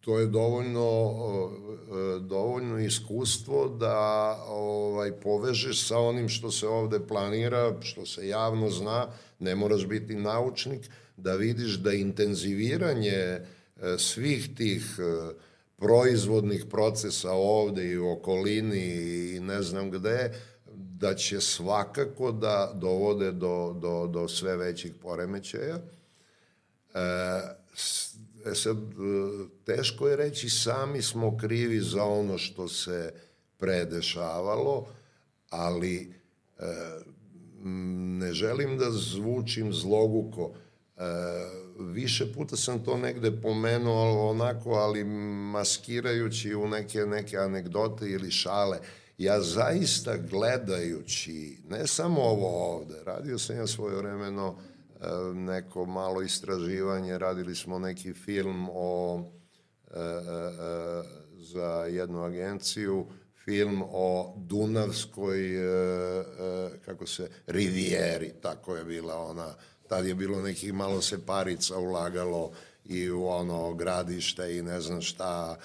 to je dovoljno, e, dovoljno iskustvo da ovaj, povežeš sa onim što se ovde planira, što se javno zna, ne moraš biti naučnik, da vidiš da intenziviranje e, svih tih e, proizvodnih procesa ovde i u okolini i ne znam gde, da će svakako da dovode do, do, do sve većih poremećaja. E, E sad, e, teško je reći, sami smo krivi za ono što se predešavalo, ali e, ne želim da zvučim zloguko. E, više puta sam to negde pomenuo onako, ali maskirajući u neke, neke anegdote ili šale. Ja zaista gledajući, ne samo ovo ovde, radio sam ja svoje vremeno neko malo istraživanje, radili smo neki film o e, e, e, za jednu agenciju, film o Dunavskoj, kako se, Rivijeri, tako je bila ona, tad je bilo nekih malo se parica ulagalo i u ono gradište i ne znam šta,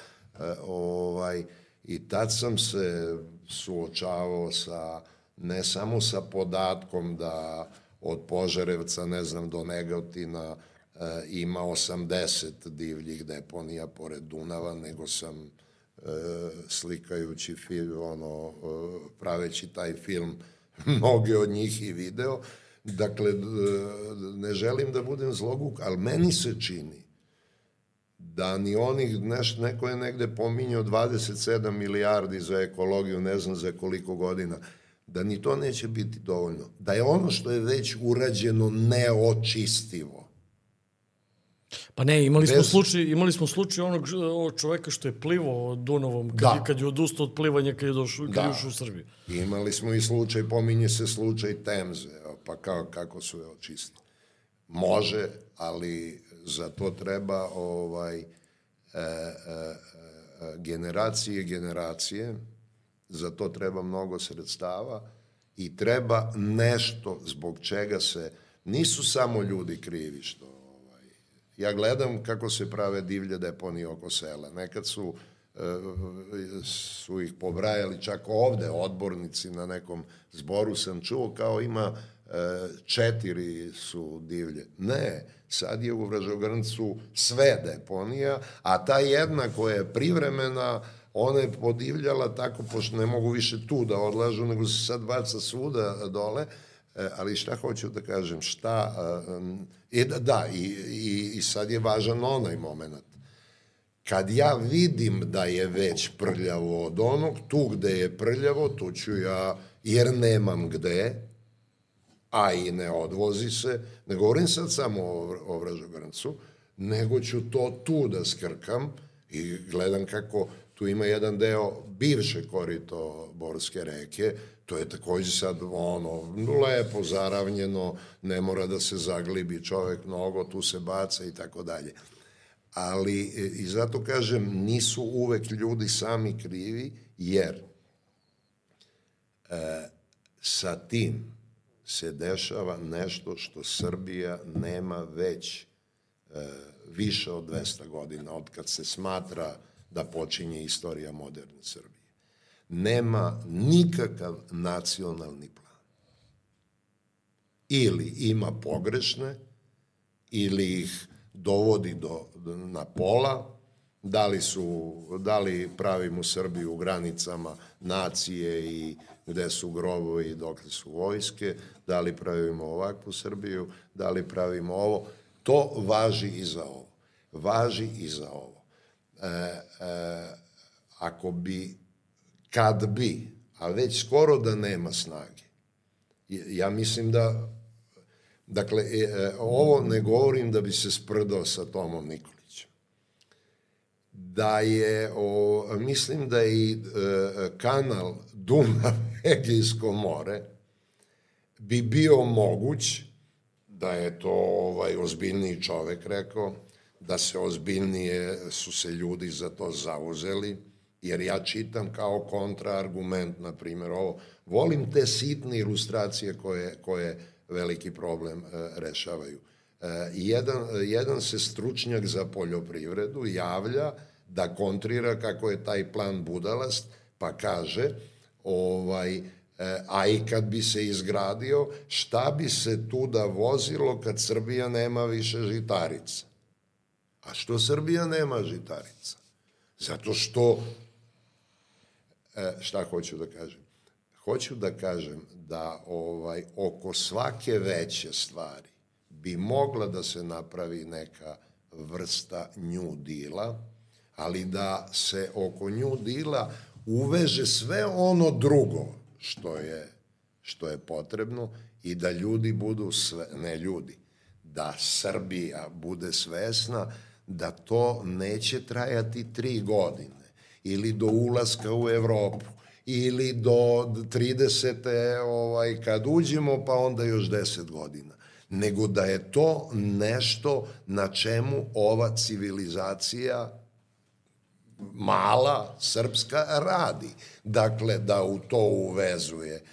ovaj, i tad sam se suočavao sa, ne samo sa podatkom da od Požarevca, ne znam, do Negotina e, ima 80 divljih deponija pored Dunava, nego sam e, slikajući film, ono, e, praveći taj film, mnoge od njih i video. Dakle, ne želim da budem zloguk, ali meni se čini da ni onih, neš, neko je negde pominjao 27 milijardi za ekologiju, ne znam za koliko godina, da ni to neće biti dovoljno. Da je ono što je već urađeno neočistivo. Pa ne, imali smo Bez... slučaj, imali smo slučaj onog, onog čoveka što je plivao Dunavom kad, da. kad je odustao od plivanja kad je došao kad da. je u Srbiju. Imali smo i slučaj, pominje se slučaj Temze, pa kao, kako su je očistili. Može, ali za to treba ovaj e, e, e, generacije generacije za to treba mnogo sredstava i treba nešto zbog čega se, nisu samo ljudi krivi što, ovaj, ja gledam kako se prave divlje deponije oko sela, nekad su eh, su ih pobrajali čak ovde odbornici na nekom zboru sam čuo kao ima četiri su divlje. Ne, sad je u Vražogrncu sve deponija, a ta jedna koja je privremena ona je podivljala tako, pošto ne mogu više tu da odlažu, nego se sad baca svuda dole, e, ali šta hoću da kažem, šta, i da, da i, i, i sad je važan onaj moment. Kad ja vidim da je već prljavo od onog, tu gde je prljavo, tu ću ja, jer nemam gde, a i ne odvozi se, ne govorim sad samo o, o Vražograncu, nego ću to tu da skrkam i gledam kako tu ima jedan deo bivše korito Borske reke, to je takođe sad ono, lepo zaravnjeno, ne mora da se zaglibi čovek mnogo, tu se baca i tako dalje. Ali, e, i zato kažem, nisu uvek ljudi sami krivi, jer e, sa tim se dešava nešto što Srbija nema već e, više od 200 godina, od kad se smatra da počinje istorija moderne Srbije. Nema nikakav nacionalni plan. Ili ima pogrešne, ili ih dovodi do, na pola, da li, su, da li pravimo Srbiju u granicama nacije i gde su grobovi i dokle su vojske, da li pravimo ovakvu Srbiju, da li pravimo ovo. To važi i za ovo. Važi i za ovo e, e, ako bi, kad bi, a već skoro da nema snage, ja mislim da, dakle, e, e, ovo ne govorim da bi se sprdao sa Tomom Nikolićem, da je, o, mislim da je i e, kanal Dunav-Egejsko more bi bio moguć, da je to ovaj ozbiljniji čovek rekao, da se ozbiljnije su se ljudi za to zauzeli, jer ja čitam kao kontraargument, na primjer, ovo. Volim te sitne ilustracije koje, koje veliki problem e, rešavaju. E, jedan, jedan se stručnjak za poljoprivredu javlja da kontrira kako je taj plan budalast, pa kaže, ovaj, a i kad bi se izgradio, šta bi se tu da vozilo kad Srbija nema više žitarica? A što Srbija nema žitarica? Zato što, e, šta hoću da kažem? Hoću da kažem da ovaj oko svake veće stvari bi mogla da se napravi neka vrsta nju dila, ali da se oko nju dila uveže sve ono drugo što je, što je potrebno i da ljudi budu sve, ne ljudi, da Srbija bude svesna da to neće trajati tri godine ili do ulaska u Evropu ili do 30. ovaj, kad uđemo pa onda još 10 godina nego da je to nešto na čemu ova civilizacija mala srpska radi. Dakle, da u to uvezuje.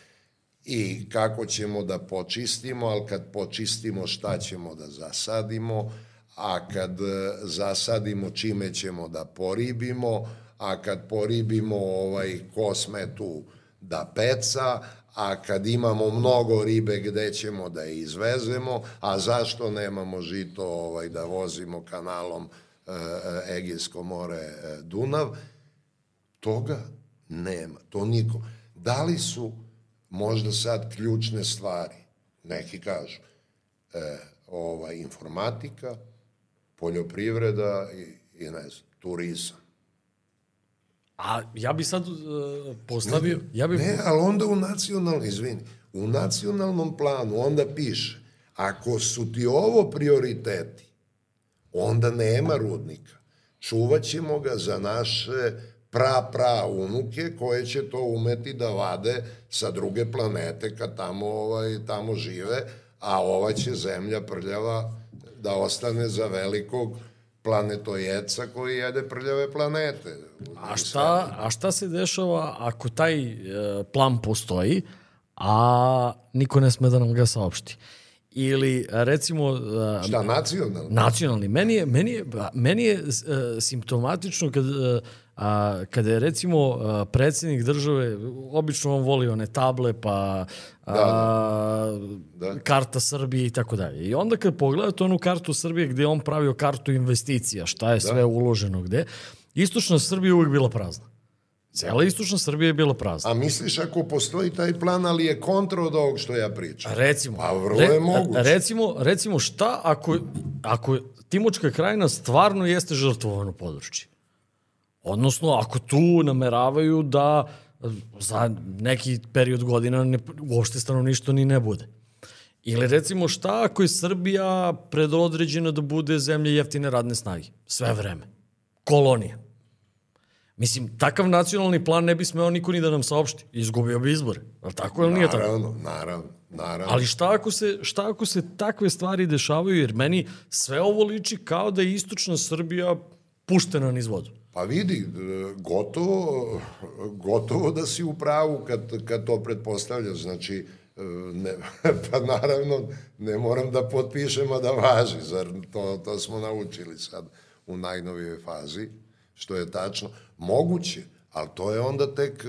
I kako ćemo da počistimo, ali kad počistimo šta ćemo da zasadimo, a kad e, zasadimo čime ćemo da poribimo, a kad poribimo ovaj kosmetu da peca, a kad imamo mnogo ribe gde ćemo da izvezemo, a zašto nemamo žito ovaj da vozimo kanalom Egejsko more e, Dunav, toga nema, to niko. Da li su možda sad ključne stvari, neki kažu, e, ovaj, informatika, poljoprivreda i, i ne znam, turizam. A ja bi sad uh, postavio... Ne, ja bi... ne, ali onda u nacionalnom, izvini, u nacionalnom planu onda piše, ako su ti ovo prioriteti, onda nema rudnika. Čuvat ćemo ga za naše pra, pra unuke koje će to umeti da vade sa druge planete kad tamo, ovaj, tamo žive, a ova će zemlja prljava da ostane za velikog planetojeca koji jede prljave planete. A šta, a šta se dešava ako taj e, plan postoji, a niko ne sme da nam ga saopšti? Ili recimo... Šta, nacionalni? Nacionalni. Meni je, meni je, meni je simptomatično kad A, kada je recimo a, predsednik države, obično on voli one table, pa a, da, da. da. karta Srbije i tako dalje. I onda kad pogledate onu kartu Srbije gde on pravio kartu investicija, šta je da. sve uloženo gde, istočna Srbija uvek bila prazna. Cela istočna Srbija je bila prazna. A misliš ako postoji taj plan, ali je kontra od ovog što ja pričam? Recimo. Pa vrlo je moguće. Recimo, recimo šta ako, ako Timočka krajina stvarno jeste žrtvovano područje? Odnosno, ako tu nameravaju da za neki period godina ne, uopšte stanovništvo ni ne bude. Ili recimo šta ako je Srbija predodređena da bude zemlja jeftine radne snage? Sve vreme. Kolonija. Mislim, takav nacionalni plan ne bi smeo niko ni da nam saopšti. Izgubio bi izbore. Ali tako ili nije tako? Naravno, naravno. Naravno. Ali šta ako, se, šta ako se takve stvari dešavaju? Jer meni sve ovo liči kao da je istočna Srbija puštena niz vodu. Pa vidi, gotovo, gotovo da si u pravu kad, kad to pretpostavljaš. Znači, ne, pa naravno ne moram da potpišem, a da važi, zar to, to smo naučili sad u najnovijoj fazi, što je tačno. Moguće, ali to je onda tek,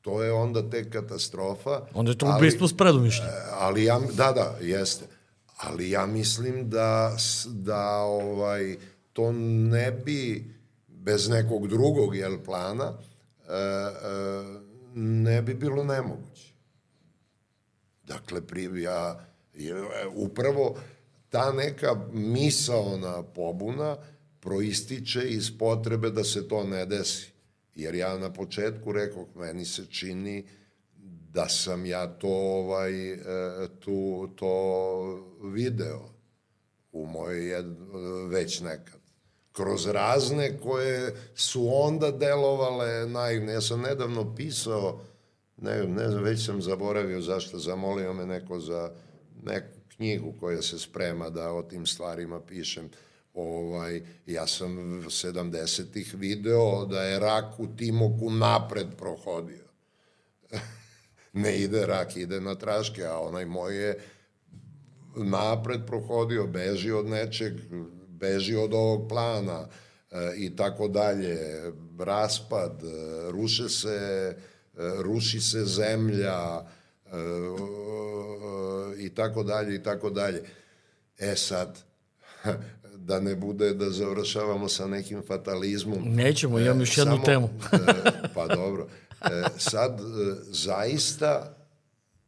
to je onda tek katastrofa. Onda je to ubistvo s predumišljem. Ali ja, da, da, jeste. Ali ja mislim da, da ovaj, to ne bi bez nekog drugog jel, plana e, e, ne bi bilo nemoguće. Dakle, pri, ja, upravo ta neka misaona pobuna proističe iz potrebe da se to ne desi. Jer ja na početku rekao, meni se čini da sam ja to ovaj, e, tu, to video u mojoj već nekad kroz razne koje su onda delovale naivne. Ja sam nedavno pisao, ne, ne znam, već sam zaboravio zašto, zamolio me neko za neku knjigu koja se sprema da o tim stvarima pišem, Ovaj, ja sam 70-ih video da je rak u Timoku napred prohodio. ne ide rak, ide na traške, a onaj moj je napred prohodio, beži od nečeg, beži od ovog plana e, i tako dalje, raspad, e, ruše se, e, ruši se zemlja e, i tako dalje i tako dalje. E sad, da ne bude da završavamo sa nekim fatalizmom. Nećemo, imam još jednu Samo, temu. e, pa dobro. E, sad, e, zaista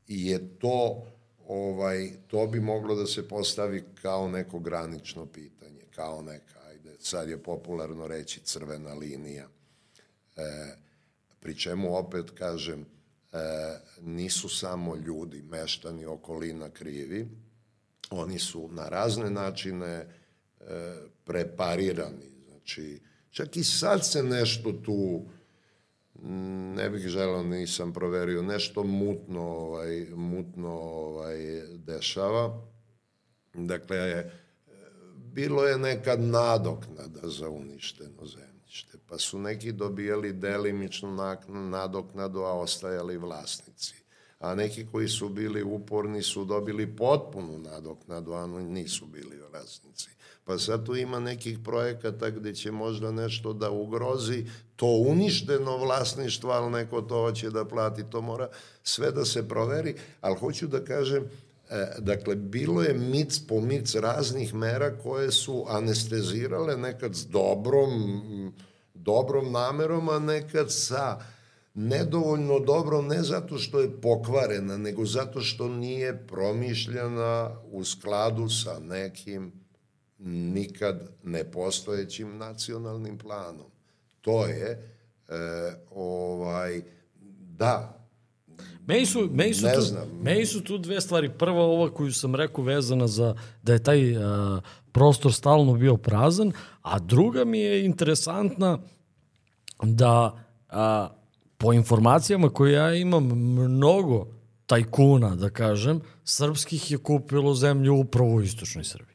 je to ovaj, to bi moglo da se postavi kao neko granično pitanje, kao neka, ajde, sad je popularno reći crvena linija. E, pri čemu opet kažem, e, nisu samo ljudi, meštani, okolina krivi, oni su na razne načine e, preparirani. Znači, čak i sad se nešto tu, m, ne bih želao, nisam proverio, nešto mutno, ovaj, mutno ovaj, dešava. Dakle, e, bilo je nekad nadoknada za uništeno zemljište, pa su neki dobijali delimičnu nadoknadu, a ostajali vlasnici. A neki koji su bili uporni su dobili potpunu nadoknadu, a nisu bili vlasnici. Pa sad tu ima nekih projekata gde će možda nešto da ugrozi to uništeno vlasništvo, ali neko to hoće da plati, to mora sve da se proveri, ali hoću da kažem, E, dakle, bilo je mic po mic raznih mera koje su anestezirale nekad s dobrom, dobrom namerom, a nekad sa nedovoljno dobrom, ne zato što je pokvarena, nego zato što nije promišljena u skladu sa nekim nikad nepostojećim nacionalnim planom. To je, e, ovaj, da, Meni su, meni su, Ne tu, znam. meni su tu dve stvari. Prva ova koju sam rekao vezana za da je taj uh, prostor stalno bio prazan, a druga mi je interesantna da a, po informacijama koje ja imam mnogo tajkuna, da kažem, srpskih je kupilo zemlju upravo u istočnoj Srbiji.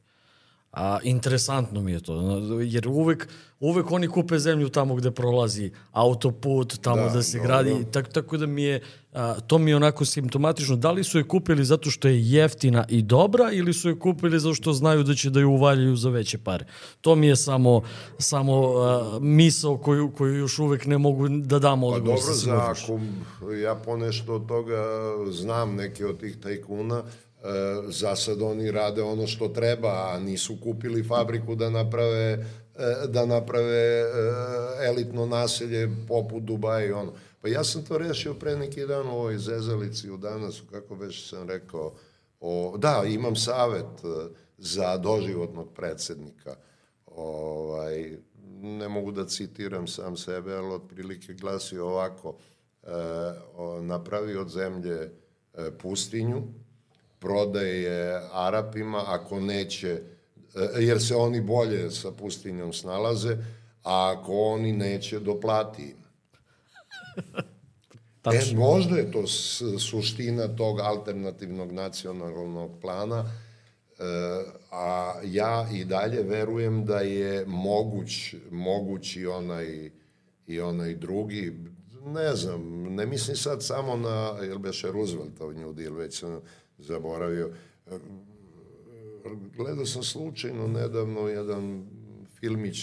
A, interesantno mi je to, jer uvek, uvek oni kupe zemlju tamo gde prolazi autoput, tamo da, Da, da se dobro. gradi, tak, tako da mi je, a, to mi je onako simptomatično. Da li su je kupili zato što je jeftina i dobra ili su je kupili zato što znaju da će da ju uvaljaju za veće pare? To mi je samo, samo a, misao koju, koju još uvek ne mogu da dam Pa odgovor. dobro, sa za ako ja ponešto od toga znam neke od tih tajkuna, za sad oni rade ono što treba, a nisu kupili fabriku da naprave e, da naprave e, elitno naselje poput Dubaja i ono. Pa ja sam to rešio pre neki dan u ovoj zezalici u danas, kako već sam rekao, o, da, imam savet e, za doživotnog predsednika. Ovaj, ne mogu da citiram sam sebe, ali otprilike glasi ovako, e, napravi od zemlje e, pustinju, prodaje je Arapima, ako neće, e, jer se oni bolje sa pustinjom snalaze, a ako oni neće, doplati im. E, možda je to suština tog alternativnog nacionalnog plana, e, a ja i dalje verujem da je moguć, moguć i onaj, i onaj drugi, ne znam, ne mislim sad samo na, jel beše Rooseveltov New Deal, već zaboravio. E, Gledao sam slučajno nedavno jedan filmić,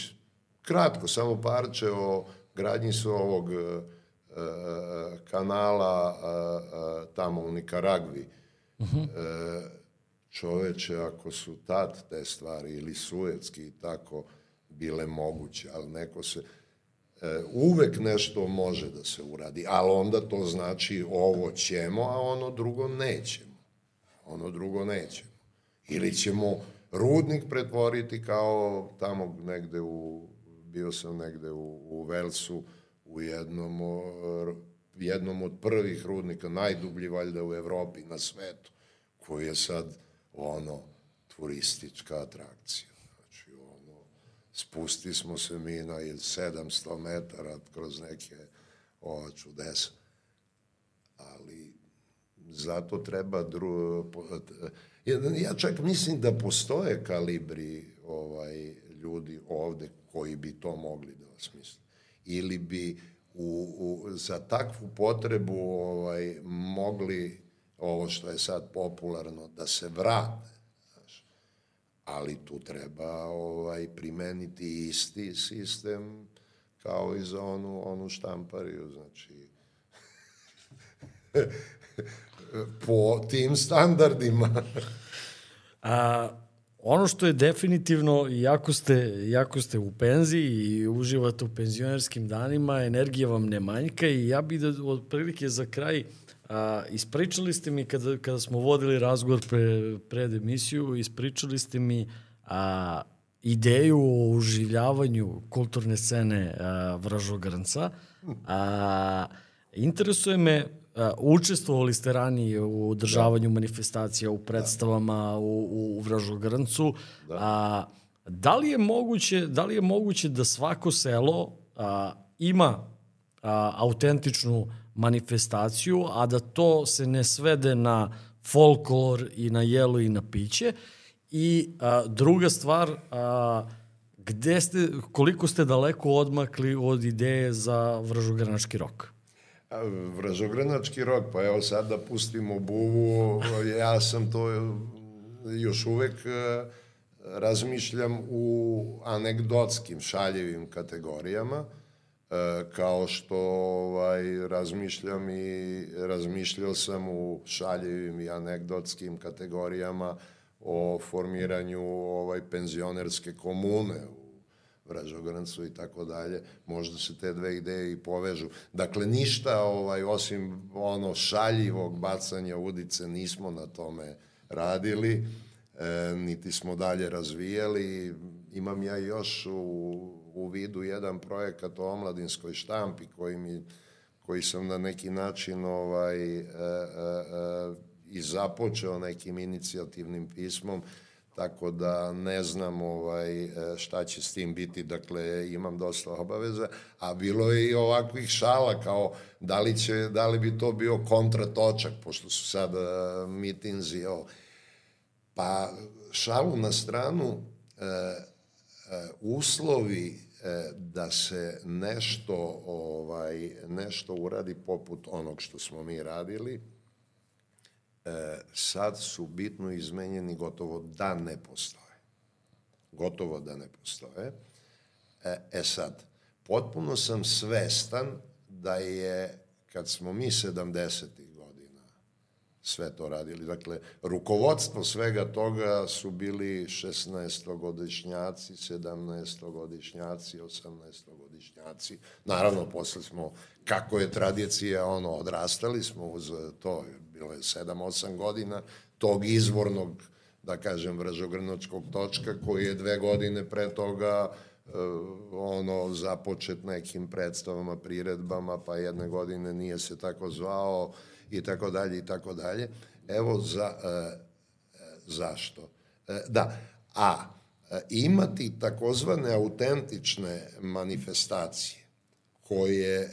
kratko, samo parče o gradnji su ovog e, e, kanala e, e, tamo u Nikaragvi. E, čoveče, ako su tad te stvari ili sujetski i tako bile moguće, ali neko se e, uvek nešto može da se uradi, ali onda to znači ovo ćemo, a ono drugo nećemo. Ono drugo nećemo. Ili ćemo rudnik pretvoriti kao tamo negde u, bio sam negde u, u Velsu, u jednom, o, jednom od prvih rudnika, najdublji valjda u Evropi, na svetu, koji je sad ono turistička atrakcija. Znači, ono, spusti smo se mi na 700 metara kroz neke ova čudesa. Zato treba dru... ja čak mislim da postoje kalibri ovaj ljudi ovde koji bi to mogli da osmisle. Ili bi u, u, za takvu potrebu ovaj, mogli ovo što je sad popularno da se vrate. Znaš. Ali tu treba ovaj, primeniti isti sistem kao i za onu, onu štampariju. Znači, po tim standardima. A, ono što je definitivno, jako ste, jako ste u penziji i uživate u penzionerskim danima, energija vam ne manjka i ja bih da od prilike za kraj a, ispričali ste mi kada, kada smo vodili razgovor pre, pred emisiju, ispričali ste mi a, ideju o uživljavanju kulturne scene a, Vražogranca. A, interesuje me Uh, učestvovali ste ranije u održavanju da. manifestacija, u predstavama da. u, u Vražogrncu. Da. A, da li je moguće da li je moguće da svako selo a, ima a, autentičnu manifestaciju, a da to se ne svede na folklor i na jelo i na piće? I a, druga stvar, a, gde ste, koliko ste daleko odmakli od ideje za Vražogranački rok? Vražogranački rok, pa evo sad da pustimo buvu, ja sam to još uvek e, razmišljam u anegdotskim, šaljivim kategorijama, e, kao što ovaj, razmišljam i razmišljao sam u šaljivim i anegdotskim kategorijama o formiranju ovaj penzionerske komune u Vražograncu i tako dalje, možda se te dve ideje i povežu. Dakle, ništa ovaj, osim ono šaljivog bacanja udice nismo na tome radili, e, niti smo dalje razvijali. Imam ja još u, u vidu jedan projekat o omladinskoj štampi koji mi koji sam na neki način ovaj, e, e, e, i započeo nekim inicijativnim pismom tako da ne znam ovaj, šta će s tim biti, dakle imam dosta obaveza, a bilo je i ovakvih šala kao da li, će, da li bi to bio kontratočak, pošto su sad uh, mitinzi, ovo. pa šalu na stranu, uh, uh, uslovi da se nešto ovaj nešto uradi poput onog što smo mi radili e, sad su bitno izmenjeni gotovo da ne postoje. Gotovo da ne postoje. E, e sad, potpuno sam svestan da je, kad smo mi 70 sve to radili. Dakle, rukovodstvo svega toga su bili 16-godišnjaci, 17-godišnjaci, 18-godišnjaci. Naravno, posle smo, kako je tradicija, ono, odrastali smo uz to, je 7-8 godina, tog izvornog, da kažem, vražogrnočkog točka, koji je dve godine pre toga uh, ono započet nekim predstavama, priredbama, pa jedne godine nije se tako zvao, i tako dalje i tako dalje. Evo za, e, zašto. E, da, a e, imati takozvane autentične manifestacije koje e,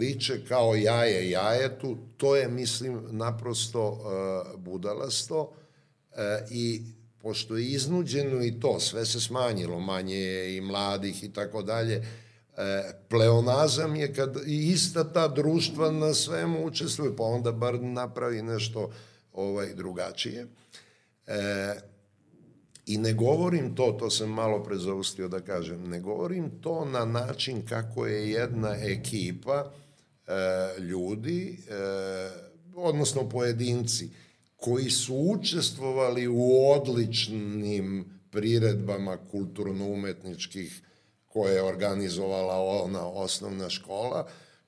liče kao jaje jajetu, to je, mislim, naprosto e, budalasto e, i pošto je iznuđeno i to, sve se smanjilo, manje je i mladih i tako dalje, E, pleonazam je kad ista ta društva na svemu učestvuju, pa onda bar napravi nešto ovaj drugačije. E, I ne govorim to, to sam malo pre zaustio da kažem, ne govorim to na način kako je jedna ekipa e, ljudi, e, odnosno pojedinci, koji su učestvovali u odličnim priredbama kulturno-umetničkih koje je organizovala ona osnovna škola,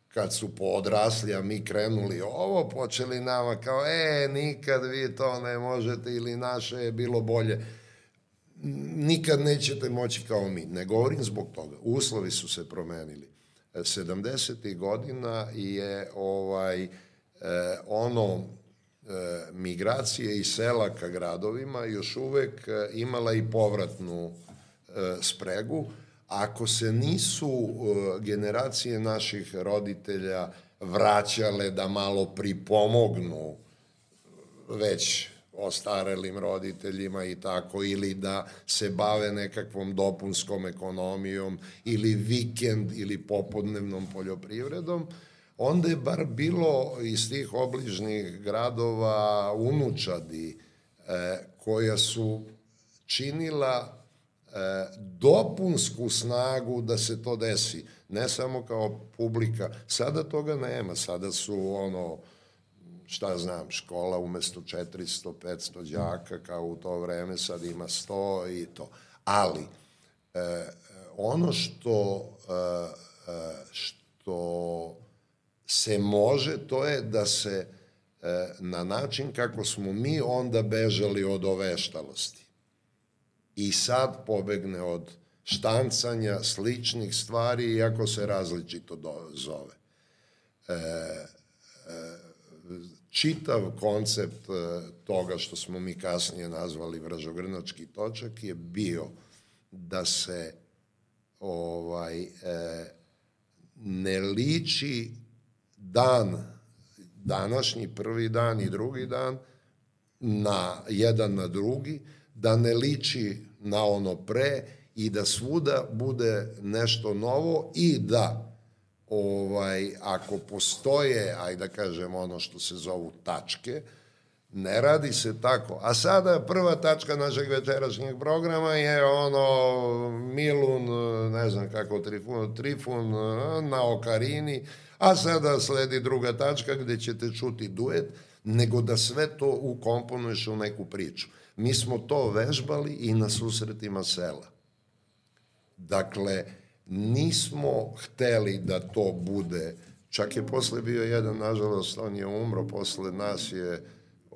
kad su podrasli, a mi krenuli ovo, počeli nama kao, e, nikad vi to ne možete ili naše je bilo bolje. Nikad nećete moći kao mi. Ne govorim zbog toga. Uslovi su se promenili. 70. godina je ovaj e, ono e, migracije iz sela ka gradovima još uvek e, imala i povratnu e, spregu ako se nisu uh, generacije naših roditelja vraćale da malo pripomognu već ostarelim roditeljima i tako, ili da se bave nekakvom dopunskom ekonomijom, ili vikend, ili popodnevnom poljoprivredom, onda je bar bilo iz tih obližnih gradova unučadi e, koja su činila e, dopunsku snagu da se to desi. Ne samo kao publika. Sada toga nema. Sada su ono šta znam, škola umesto 400, 500 đaka kao u to vreme sad ima 100 i to. Ali, e, ono što, e, e, što se može, to je da se e, na način kako smo mi onda bežali od oveštalosti i sad pobegne od štancanja sličnih stvari, iako se različito do, zove. E, e, čitav koncept e, toga što smo mi kasnije nazvali vražogrnački točak je bio da se ovaj e, ne liči dan današnji prvi dan i drugi dan na jedan na drugi da ne liči na ono pre i da svuda bude nešto novo i da ovaj, ako postoje, ajde da kažem, ono što se zovu tačke, ne radi se tako. A sada prva tačka našeg večerašnjeg programa je ono Milun, ne znam kako, Trifun, Trifun na Okarini, a sada sledi druga tačka gde ćete čuti duet, nego da sve to ukomponuješ u neku priču. Mi smo to vežbali i na susretima sela. Dakle, nismo hteli da to bude, čak je posle bio jedan, nažalost, on je umro, posle nas je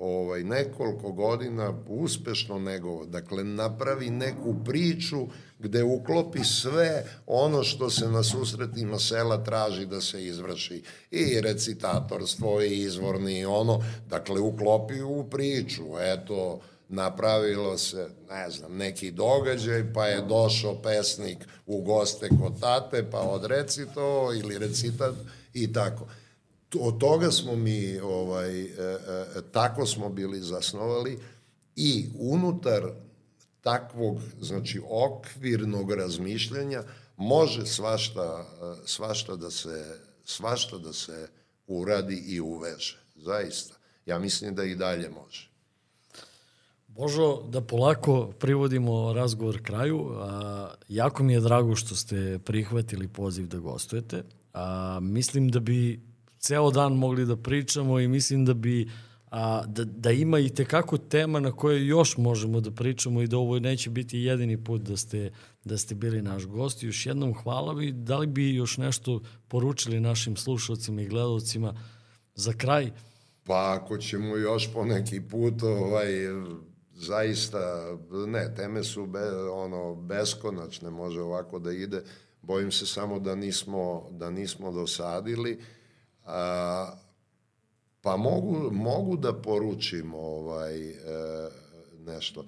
ovaj, nekoliko godina uspešno nego, dakle, napravi neku priču gde uklopi sve ono što se na susretima sela traži da se izvrši. I recitatorstvo, i izvorni, ono, dakle, uklopi u priču, eto, napravilo se, ne znam, neki događaj, pa je došao pesnik u goste kod tate, pa odreci to ili recitat i tako. Od toga smo mi, ovaj, e, e, tako smo bili zasnovali i unutar takvog, znači, okvirnog razmišljanja može svašta, svašta da se, svašta da se uradi i uveže. Zaista. Ja mislim da i dalje može. Božo, da polako privodimo razgovor kraju. A, jako mi je drago što ste prihvatili poziv da gostujete. A, mislim da bi ceo dan mogli da pričamo i mislim da bi a, da, da ima i tekako tema na koje još možemo da pričamo i da ovo neće biti jedini put da ste, da ste bili naš gost. Još jednom hvala vi. Da li bi još nešto poručili našim slušalcima i gledalcima za kraj? Pa ako ćemo još po neki put ovaj, zaista, ne, teme su be, ono, beskonačne, može ovako da ide, bojim se samo da nismo, da nismo dosadili, a, pa mogu, mogu da poručim ovaj, e, nešto,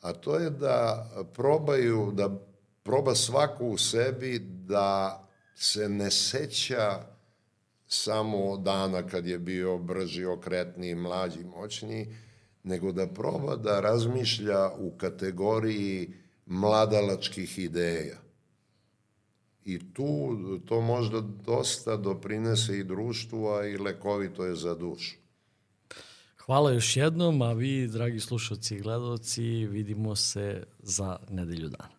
a to je da probaju, da proba svako u sebi da se ne seća samo dana kad je bio brži, okretniji, mlađi, moćniji, nego da proba da razmišlja u kategoriji mladalačkih ideja. I tu to možda dosta doprinese i društvu, a i lekovito je za dušu. Hvala još jednom, a vi, dragi slušalci i gledalci, vidimo se za nedelju dana.